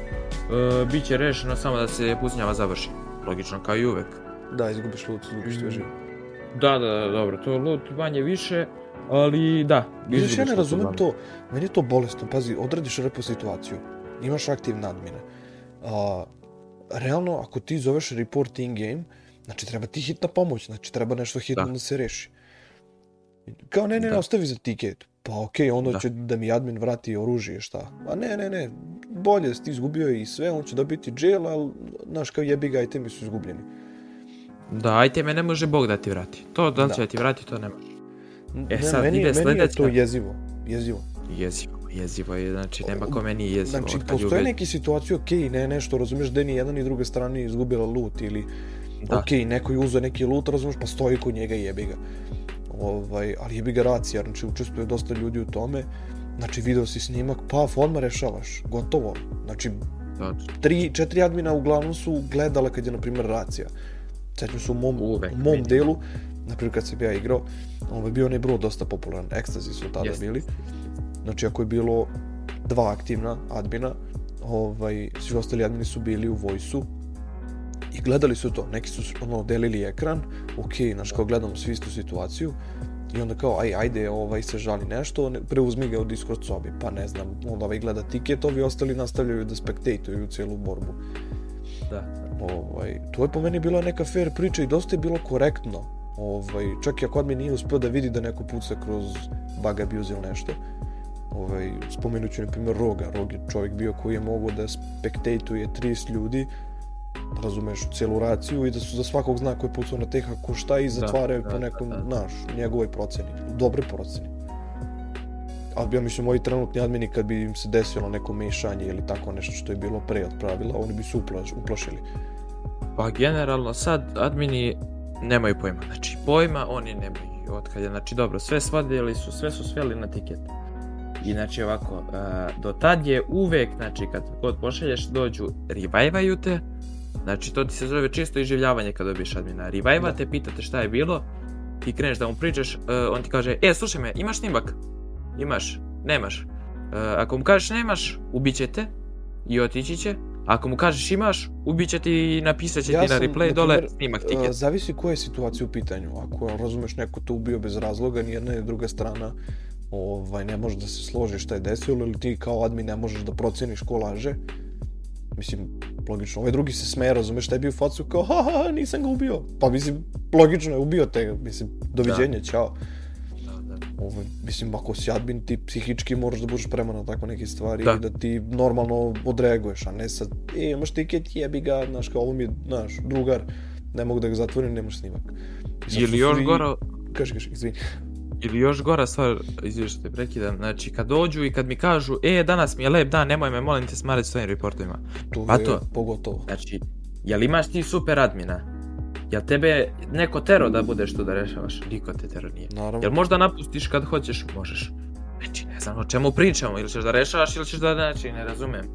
bit će rešeno samo da se pucnjava završi. Logično, kao i uvek. Da, izgubiš loot, izgubiš sve mm. živo. Da, da, da, dobro, to loot manje više, Ali da, Znaš, ja ne razumem to, meni je to bolestno, pazi, odradiš repo situaciju, imaš aktiv admine. A, realno, ako ti zoveš report in game, znači treba ti hitna pomoć, znači treba nešto hitno da, da se reši. Kao ne, ne, da. ostavi za tiket. Pa okej, okay, ono da. će da mi admin vrati oružje, šta? A ne, ne, ne, bolje, ti izgubio i sve, on će dobiti jail, ali, znaš, kao jebi ga, itemi su izgubljeni. Da, iteme ne može Bog da ti vrati. To da li da. će da ti vrati, to ne može. E ne, sad meni, ide sledeća... Meni je to jezivo, jezivo. Jezivo, jezivo je, znači nema ko meni jezivo. Znači, postoje ljubi... neke situacije, okej, okay, ne, nešto, razumeš da ni jedan ni druga strana nije izgubila loot ili da. ok, neko je uzeo neki loot, razumeš, pa stoji kod njega i jebi ga. Ovaj, ali jebi ga racija, znači učestvuje dosta ljudi u tome. Znači, video si snimak, pa forma rešavaš, gotovo. Znači, Tačno. tri, četiri admina uglavnom su gledala kad je, na primjer, racija. Sećam se u mom, Uvek, u mom vidim. delu, naprimjer kad sam ja igrao, ovaj, je bio onaj brod dosta popularan, ekstazi su tada yes. bili. Znači ako je bilo dva aktivna admina, ovaj, svi ostali admini su bili u vojsu i gledali su to. Neki su ono, delili ekran, ok, znaš kao gledamo svi istu situaciju, I onda kao, aj, ajde, ovaj se žali nešto, preuzmi ga u Discord sobi, pa ne znam, onda ovaj gleda tiket, ovi ostali nastavljaju da spektatuju celu borbu. Da. Ovaj, to je po meni bila neka fair priča i dosta je bilo korektno Ovaj, čak i ako admin nije uspeo da vidi da neko puca kroz bug abuse ili nešto, ovaj, spomenut na primjer Roga, Rog je čovjek bio koji je mogao da spektatuje 30 ljudi, razumeš, celu raciju i da su za svakog zna koji je pucao na teh ako šta i da, zatvaraju da, po da, nekom, da, da. naš, njegovoj proceni, dobre proceni. A ja mislim, ovi trenutni admini kad bi im se desilo neko mešanje ili tako nešto što je bilo pre od pravila, oni bi se uplaš, uplašili. Pa generalno sad admini nemaju pojma. Znači pojma oni nemaju od kada. Znači dobro, sve svadili su, sve su sveli na tiket. I znači ovako, do tad je uvek, znači kad god pošalješ dođu, revajvaju te. Znači to ti se zove čisto iživljavanje kad dobiješ admina. Revajva da. te, pitate šta je bilo, ti kreneš da mu pričaš, e, on ti kaže, e slušaj me, imaš snimak? Imaš, nemaš. E, ako mu kažeš nemaš, ubiće te i otići će Ako mu kažeš imaš, ubiće ti i napisat će ja ti na replay na dole snimak tiket. E, zavisi koja je situacija u pitanju. Ako razumeš neko te ubio bez razloga, ni jedna ni druga strana ovaj, ne može da se složi šta je desilo ili ti kao admin ne možeš da proceniš ko laže. Mislim, logično, ovaj drugi se smeje, razumeš, tebi u facu kao, ha, ha, nisam ga ubio. Pa mislim, logično je ubio te, mislim, doviđenje, da. čao. Ovaj, mislim, ako si admin, ti psihički moraš da budeš prema na tako neke stvari da. i da ti normalno odreaguješ, a ne sad, e, imaš tiket, jebi ga, znaš, kao ovo mi je, znaš, drugar, ne mogu da ga zatvorim, nemaš snimak. Ili još svi... gora... Kaži, kaži, izvini. Ili još gora stvar, izvini što te prekidam, znači kad dođu i kad mi kažu, e, danas mi je lep dan, nemoj me, molim te smarati s tvojim reportovima. To pa je, to. pogotovo. Znači, jel imaš ti super admina? Ja tebe neko tero da budeš tu da rešavaš? Niko te tero nije. Naravno. Jel možda napustiš kad hoćeš? Možeš. Znači, ne znam o čemu pričamo, ili ćeš da rešavaš ili ćeš da znači, ne razumem.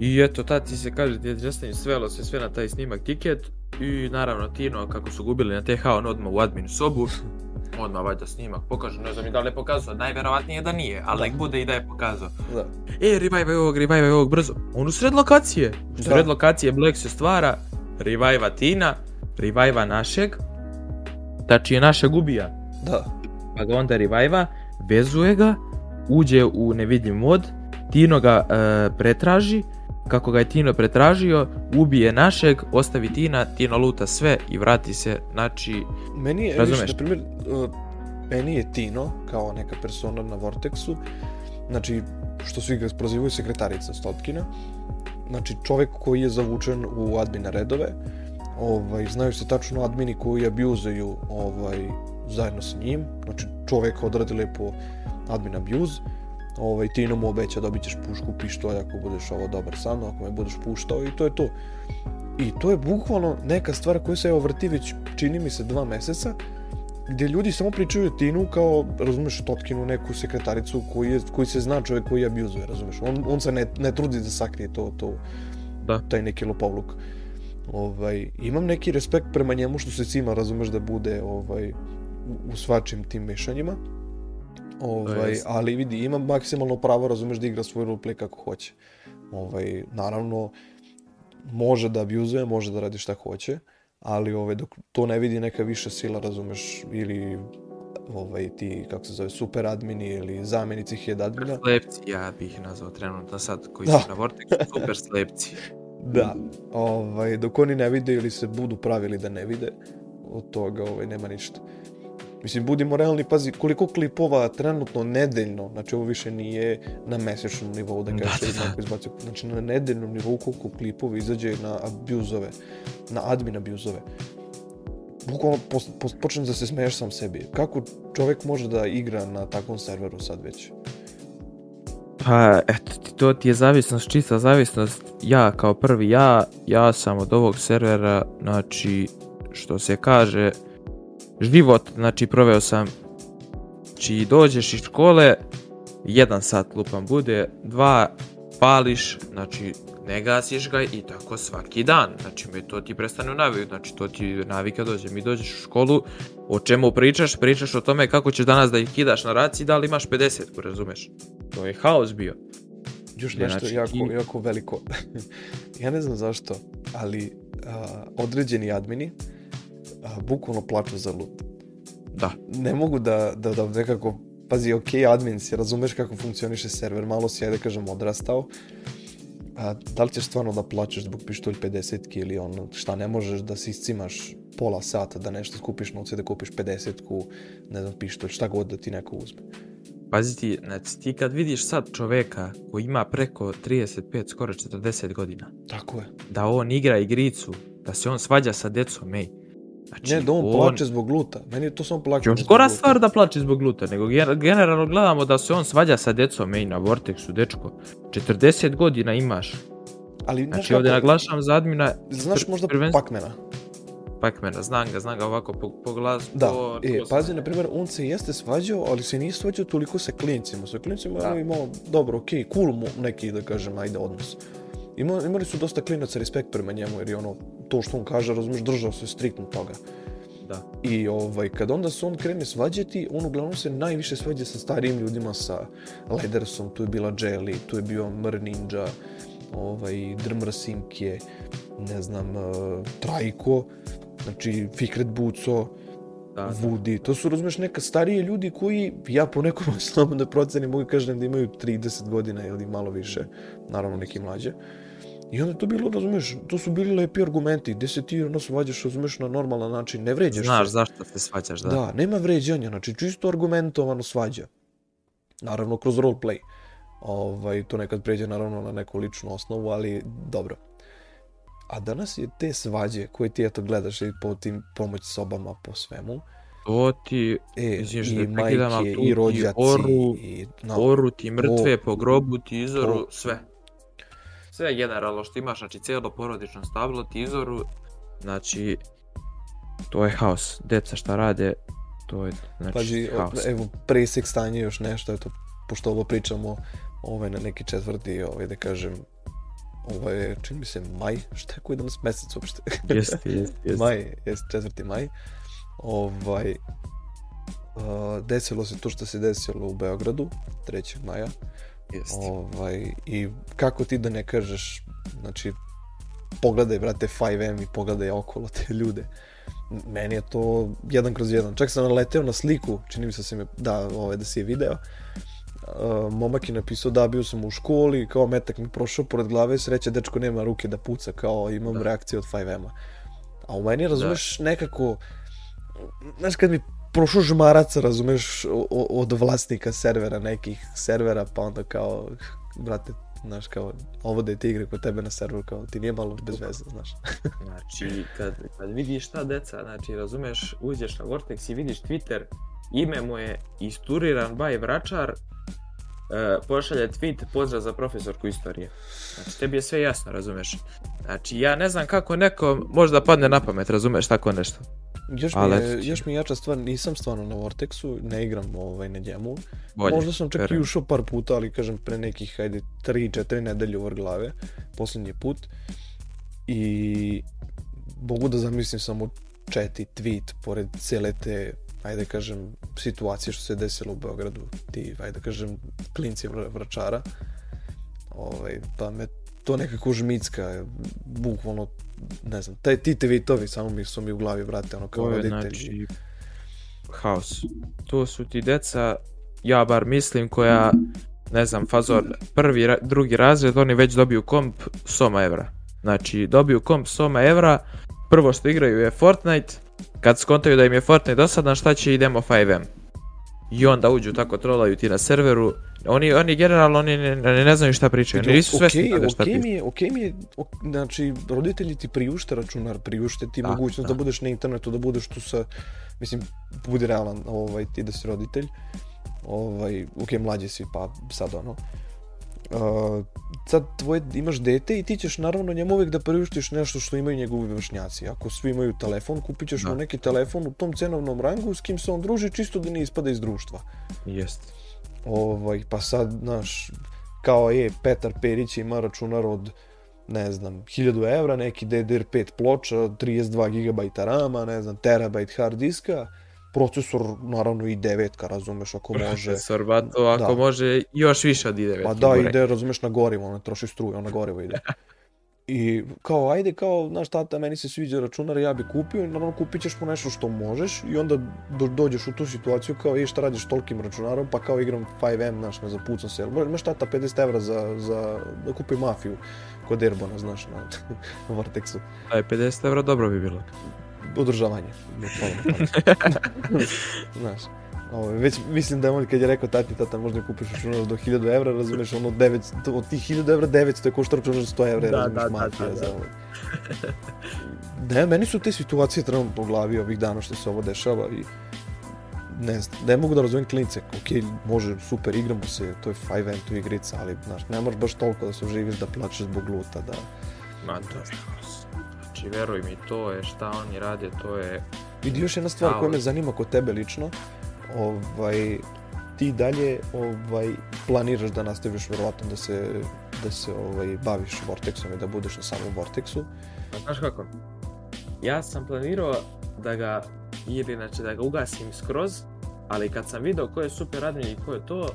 I eto, tad ti se kaže, je Žestanić svelo se sve na taj snimak tiket i naravno Tino, kako su gubili na TH, on odmah u admin sobu, odmah valjda snimak pokažu, ne znam i da li je pokazao, najverovatnije da nije, ali da. nek bude i da je pokazao. Da. E, revivaj ovog, revivaj ovog, brzo. On u sred lokacije, u da. sred da. lokacije Black se stvara, reviva Tina, revajva našeg, tačije našeg ubija. Da. Pa ga onda revajva, vezuje ga, uđe u nevidljiv mod, Tino ga e, pretraži, kako ga je Tino pretražio, ubije našeg, ostavi Tina, Tino luta sve i vrati se, znači, meni je, razumeš? na primjer, e, meni je Tino, kao neka persona na Vortexu, znači, što svi ga prozivaju sekretarica Stopkina, znači čovek koji je zavučen u admina redove, ovaj, znaju se tačno admini koji abuzuju ovaj, zajedno sa njim. Znači, čovek odradi lepo admin abuse, ovaj, Tino mu obeća dobit ćeš pušku, pištolj ako budeš ovo dobar sa mnom, ako me budeš puštao i to je to. I to je bukvalno neka stvar koja se evo vrti već čini mi se dva meseca, gdje ljudi samo pričaju Tinu kao, razumeš, Totkinu neku sekretaricu koji, je, koji se zna čovjek koji abuzuje, razumeš. On, on se ne, ne trudi da sakrije to, to, da. taj neki lopovluk. Uh, ovaj, imam neki respekt prema njemu što se cima, razumeš, da bude ovaj, u, u svačim tim mešanjima. Ovaj, ali vidi, ima maksimalno pravo, razumeš, da igra svoj roleplay kako hoće. Ovaj, naravno, može da abjuzuje, može da radi šta hoće, ali ovaj, dok to ne vidi neka viša sila, razumeš, ili ovaj, ti, kako se zove, super admini ili zamenici head admina. Slepci, ja bih ih nazvao trenutno sad, koji da. su na Vortex, super slepci. Da, mm. ovaj, dok oni ne vide ili se budu pravili da ne vide, od toga ovaj, nema ništa. Mislim, budimo realni, pazi, koliko klipova trenutno nedeljno, znači ovo više nije na mesečnom nivou, da kažete, da, da, da. Izbacio, znači na nedeljnom nivou koliko klipova izađe na abuzove, na admin abuzove. Bukvalno post, post, počnem da se smeješ sam sebi. Kako čovek može da igra na takvom serveru sad već? Pa, eto ti, to ti je zavisnost, čista zavisnost. Ja kao prvi ja, ja sam od ovog servera, znači, što se kaže, život, znači, proveo sam, znači, dođeš iz škole, jedan sat lupan bude, dva, pališ, znači, ne gasiš ga i tako svaki dan. Znači, me to ti prestane u naviku, znači, to ti navika dođe. Mi dođeš u školu, o čemu pričaš? Pričaš o tome kako ćeš danas da ih kidaš na raci da li imaš 50, razumeš? to je haos bio. Još nešto znači, jako, i... jako veliko. ja ne znam zašto, ali a, određeni admini a, bukvalno plaču za lud. Da. Ne mogu da, da, da nekako, pazi, ok, admin si, razumeš kako funkcioniše server, malo si, ajde kažem, odrastao, a, da li ćeš stvarno da plaćaš zbog pištolj 50 ili ono, šta ne možeš da se iscimaš pola sata da nešto skupiš novce, da kupiš 50-ku, ne znam, pištolj, šta god da ti neko uzme. Pazi ti, znači ti kad vidiš sad čoveka koji ima preko 35, skoro 40 godina. Tako je. Da on igra igricu, da se on svađa sa decom, ej. Znači, ne, da on, on plače zbog gluta. Meni je to samo plače zbog Gora stvar da plače zbog gluta, nego generalno gledamo da se on svađa sa decom, ej, na Vortexu, dečko. 40 godina imaš. Ali, znači, ovdje naglašavam za admina... Znaš možda prvenst... Pakmena? Pac-Mana, znam ga, znam ga ovako po, po glasu. Da, to, e, pazi, na primjer, on se jeste svađao, ali se nije svađao toliko sa klincima. Sa klincima da. je imao, dobro, ok, cool mu neki, da kažem, ajde, odnos. Ima, imali su dosta klinaca respekt prema njemu, jer je ono, to što on kaže, razumiješ, držao se striktno toga. Da. I ovaj, kad onda se on krene svađati, on uglavnom se najviše svađa sa starijim ljudima, sa Ledersom, tu je bila Jelly, tu je bio Mr Ninja, ovaj, Drmr Simke, ne znam, uh, Trajko. Znači, Fikret Buco, da, da. to su, razumeš, neka starije ljudi koji, ja po nekom slobodnoj proceni mogu kažem da imaju 30 godina ili malo više, naravno neki mlađe. I onda to bilo, razumeš, to su bili lepi argumenti, gde se ti ono svađaš, razumeš, na normalan način, ne vređaš Znaš se. zašto se svađaš, da. Da, nema vređanja, znači čisto argumentovano svađa. Naravno, kroz roleplay. Ovaj, to nekad pređe naravno na neku ličnu osnovu, ali dobro. A danas je te svađe koje ti eto gledaš i po tim pomoć sobama, po svemu. To ti, e, misliš da prekidam, tu i rođaci, ti oru, i, no, oru ti mrtve, po, po grobu ti izoru, po, sve. Sve generalno što imaš, znači cijelo porodično stablo ti izoru, znači to je haos. Deca šta rade, to je znači Pađi, haos. Evo, presek stanje još nešto, eto, pošto ovo pričamo ovaj, na neki četvrti, ovaj, da kažem, ovo je, čini mi se, maj, šta je koji danas mesec uopšte? Jeste, jeste, jeste. Maj, jeste, 4. maj. Ovaj, uh, desilo se to što se desilo u Beogradu, 3. maja. Jeste. Ovaj, I kako ti da ne kažeš, znači, pogledaj, brate, 5M i pogledaj okolo te ljude. Meni je to jedan kroz jedan. Čak sam naleteo na sliku, čini mi se da se me, da, ovaj, da si je video. Uh, uh, momak je napisao da bio sam u školi, kao metak mi prošao pored glave, sreća dečko nema ruke da puca, kao imam da. reakcije od 5M-a. A u meni, razumeš, da. nekako, znaš kad mi prošao žmarac, razumeš, od vlasnika servera, nekih servera, pa onda kao, brate, znaš, kao, ovo da je ti igra kod tebe na serveru, kao, ti nije malo bez veze, znaš. znači, kad, kad vidiš ta deca, znači, razumeš, uđeš na Vortex i vidiš Twitter, ime mu je isturiran by vračar, e, pošalje tweet, pozdrav za profesorku istorije. Znači, tebi je sve jasno, razumeš. Znači, ja ne znam kako nekom možda padne na pamet, razumeš, tako nešto. Još, mi je, još mi je jača stvar, nisam stvarno na Vortexu, ne igram ovaj, na njemu. Bolje, Možda sam čak verujem. i ušao par puta, ali kažem pre nekih, hajde, 3-4 nedelje uvr glave, posljednji put. I mogu da zamislim samo chat i tweet pored cele te ajde kažem, situacije što se desilo u Beogradu, ti, ajde kažem, klinci vračara, ovaj, pa me to nekako žmicka, bukvalno ne znam, taj ti tvitovi samo mi su mi u glavi, brate, ono kao roditelji. Znači, haos. To su ti deca, ja bar mislim, koja, ne znam, fazor, prvi, drugi razred, oni već dobiju komp soma evra. Znači, dobiju komp soma evra, prvo što igraju je Fortnite, kad skontaju da im je Fortnite dosadan, šta će idemo 5M i onda uđu tako trolaju ti na serveru. Oni, oni generalno oni ne, ne, znaju šta pričaju, oni nisu svesni okay, tada šta okay mi je, okay mi je, znači, roditelji ti priušte računar, priušte ti da, mogućnost da. da. budeš na internetu, da budeš tu sa, mislim, budi realan, ovaj, ti da si roditelj, ovaj, ok, mlađi si, pa sad ono, uh, sad tvoje, imaš dete i ti ćeš naravno njemu uvijek da priuštiš nešto što imaju njegovi vršnjaci. Ako svi imaju telefon, kupit ćeš da. mu neki telefon u tom cenovnom rangu s kim se on druži čisto da ne ispada iz društva. Jest. Ovaj, pa sad, znaš, kao je, Petar Perić ima računar od ne znam, 1000 evra, neki DDR5 ploča, 32 GB rama, ne znam, terabajt hard diska, procesor naravno i devetka, razumeš, ako može. Procesor, ba to ako da. može još više od i devetka. Pa da, ide, razumeš, na gorivo, ona troši struje, ona gorivo ide. I kao, ajde, kao, znaš, tata, meni se sviđa računar, ja bi kupio i naravno kupit ćeš mu nešto što možeš i onda do, dođeš u tu situaciju kao, i šta radiš tolkim računarom, pa kao igram 5M, znaš, ne zapucam se, ali imaš tata 50 evra za, za, da kupi mafiju kod Erbona, znaš, na, na Vortexu. Aj, 50 evra dobro bi bilo održavanje. Znaš. Ovo, već mislim da je on kad je rekao tati, tata možda kupiš računar do 1000 evra, razumeš, ono 900, od tih 1000 evra 900 je košta računar 100 evra, da, razumeš, da, da mafija da, da, za Ne, meni su te situacije trenutno u glavi ovih dana što se ovo dešava i ne znam, ne mogu da razumem klince, ok, može, super, igramo se, to je 5M, to igrica, ali, znaš, ne moraš baš toliko da se uživiš, da plačeš zbog luta, da... Ma, to Znači, veruj mi, to je šta oni rade, to je... Vidi, još jedna stvar koja me zanima kod tebe lično, ovaj, ti dalje ovaj, planiraš da nastaviš verovatno da se, da se ovaj, baviš Vortexom i da budeš na samom Vortexu. Pa znaš kako, ja sam planirao da ga ili znači da ga ugasim skroz ali kad sam video ko je super radmilj i ko je to,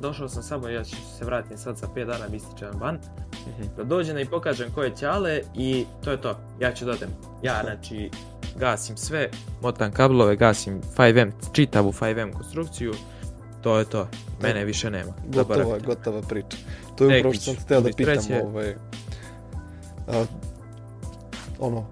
došao sam samo, ja ću se vratim sad za 5 dana, ističem van, mhm. da dođem da i pokažem ko je ćale i to je to, ja ću dodem. Da ja znači gasim sve, motam kablove, gasim 5M, čitavu 5M konstrukciju, to je to, mene e, više nema. Gotova, gotova priča. To je upravo što sam htio da pitam. Treće... Ovaj, a, ono,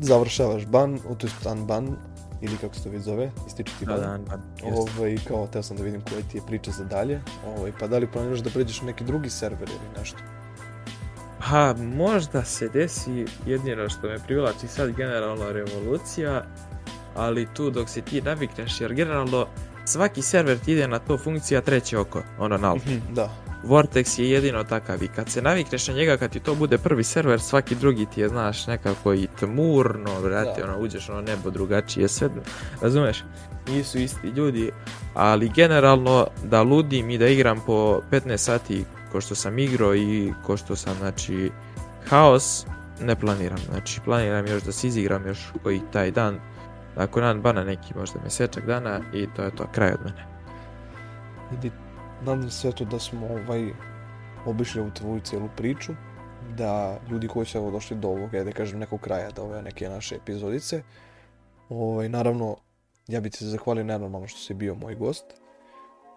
završavaš ban, to je ban, ili kako se to već zove, ističe ti da, da, da, da, ovaj, kao teo sam da vidim koja ti je priča za dalje, ovaj, pa da li planiraš da pređeš na neki drugi server ili nešto? Ha, možda se desi jedino što me privlači sad generalno revolucija, ali tu dok se ti navikneš, jer generalno Svaki server ti ide na to funkcija treće oko, ono na mhm, Da. Vortex je jedino takav i kad se navikneš na njega, kad ti to bude prvi server, svaki drugi ti je, znaš, nekako i tmurno, brate, da. ono, uđeš ono nebo drugačije, sve, razumeš? Nisu isti ljudi, ali generalno da ludim i da igram po 15 sati ko što sam igrao i ko što sam, znači, haos, ne planiram, znači planiram još da se izigram još koji taj dan, Nakon jedan bana neki možda mesečak dana i to je to, kraj od mene. Idi, nadam se eto da smo ovaj, obišli ovu tvoju cijelu priču, da ljudi koji su evo došli do ovoga, da kažem nekog kraja, da ove neke naše epizodice, ovaj, naravno, ja bih se zahvalio nenormalno što si bio moj gost.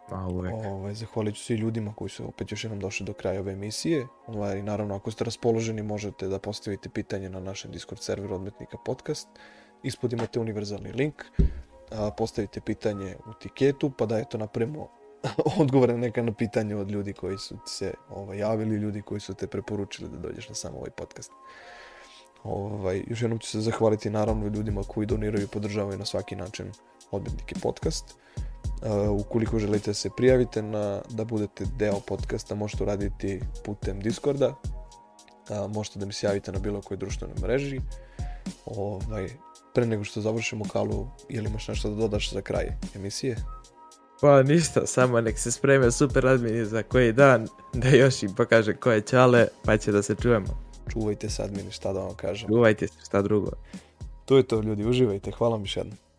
Pa uvek. Ovaj, zahvalit ću se i ljudima koji su opet još jednom došli do kraja ove emisije. Ovaj, naravno, ako ste raspoloženi, možete da postavite pitanje na našem Discord serveru odmetnika podcast. Uh, Ispod imate univerzalni link, postavite pitanje u tiketu, pa da eto napravimo odgovore neka na pitanje od ljudi koji su se ovaj, javili, ljudi koji su te preporučili da dođeš na sam ovaj podcast. Ovaj, još jednom ću se zahvaliti naravno ljudima koji doniraju i podržavaju na svaki način odbitnike podcast. Uh, ukoliko želite da se prijavite na, da budete deo podcasta, možete uraditi putem Discorda, uh, možete da mi se javite na bilo kojoj društvenoj mreži. Ovaj, pre nego što završimo kalu, je li imaš nešto da dodaš za kraj emisije? Pa ništa, samo nek se spreme super admini za koji dan, da još im pokaže koje čale, pa će da se čujemo. Čuvajte se admini, šta da vam kažem. Čuvajte se, šta drugo. To je to ljudi, uživajte, hvala vam još jednom.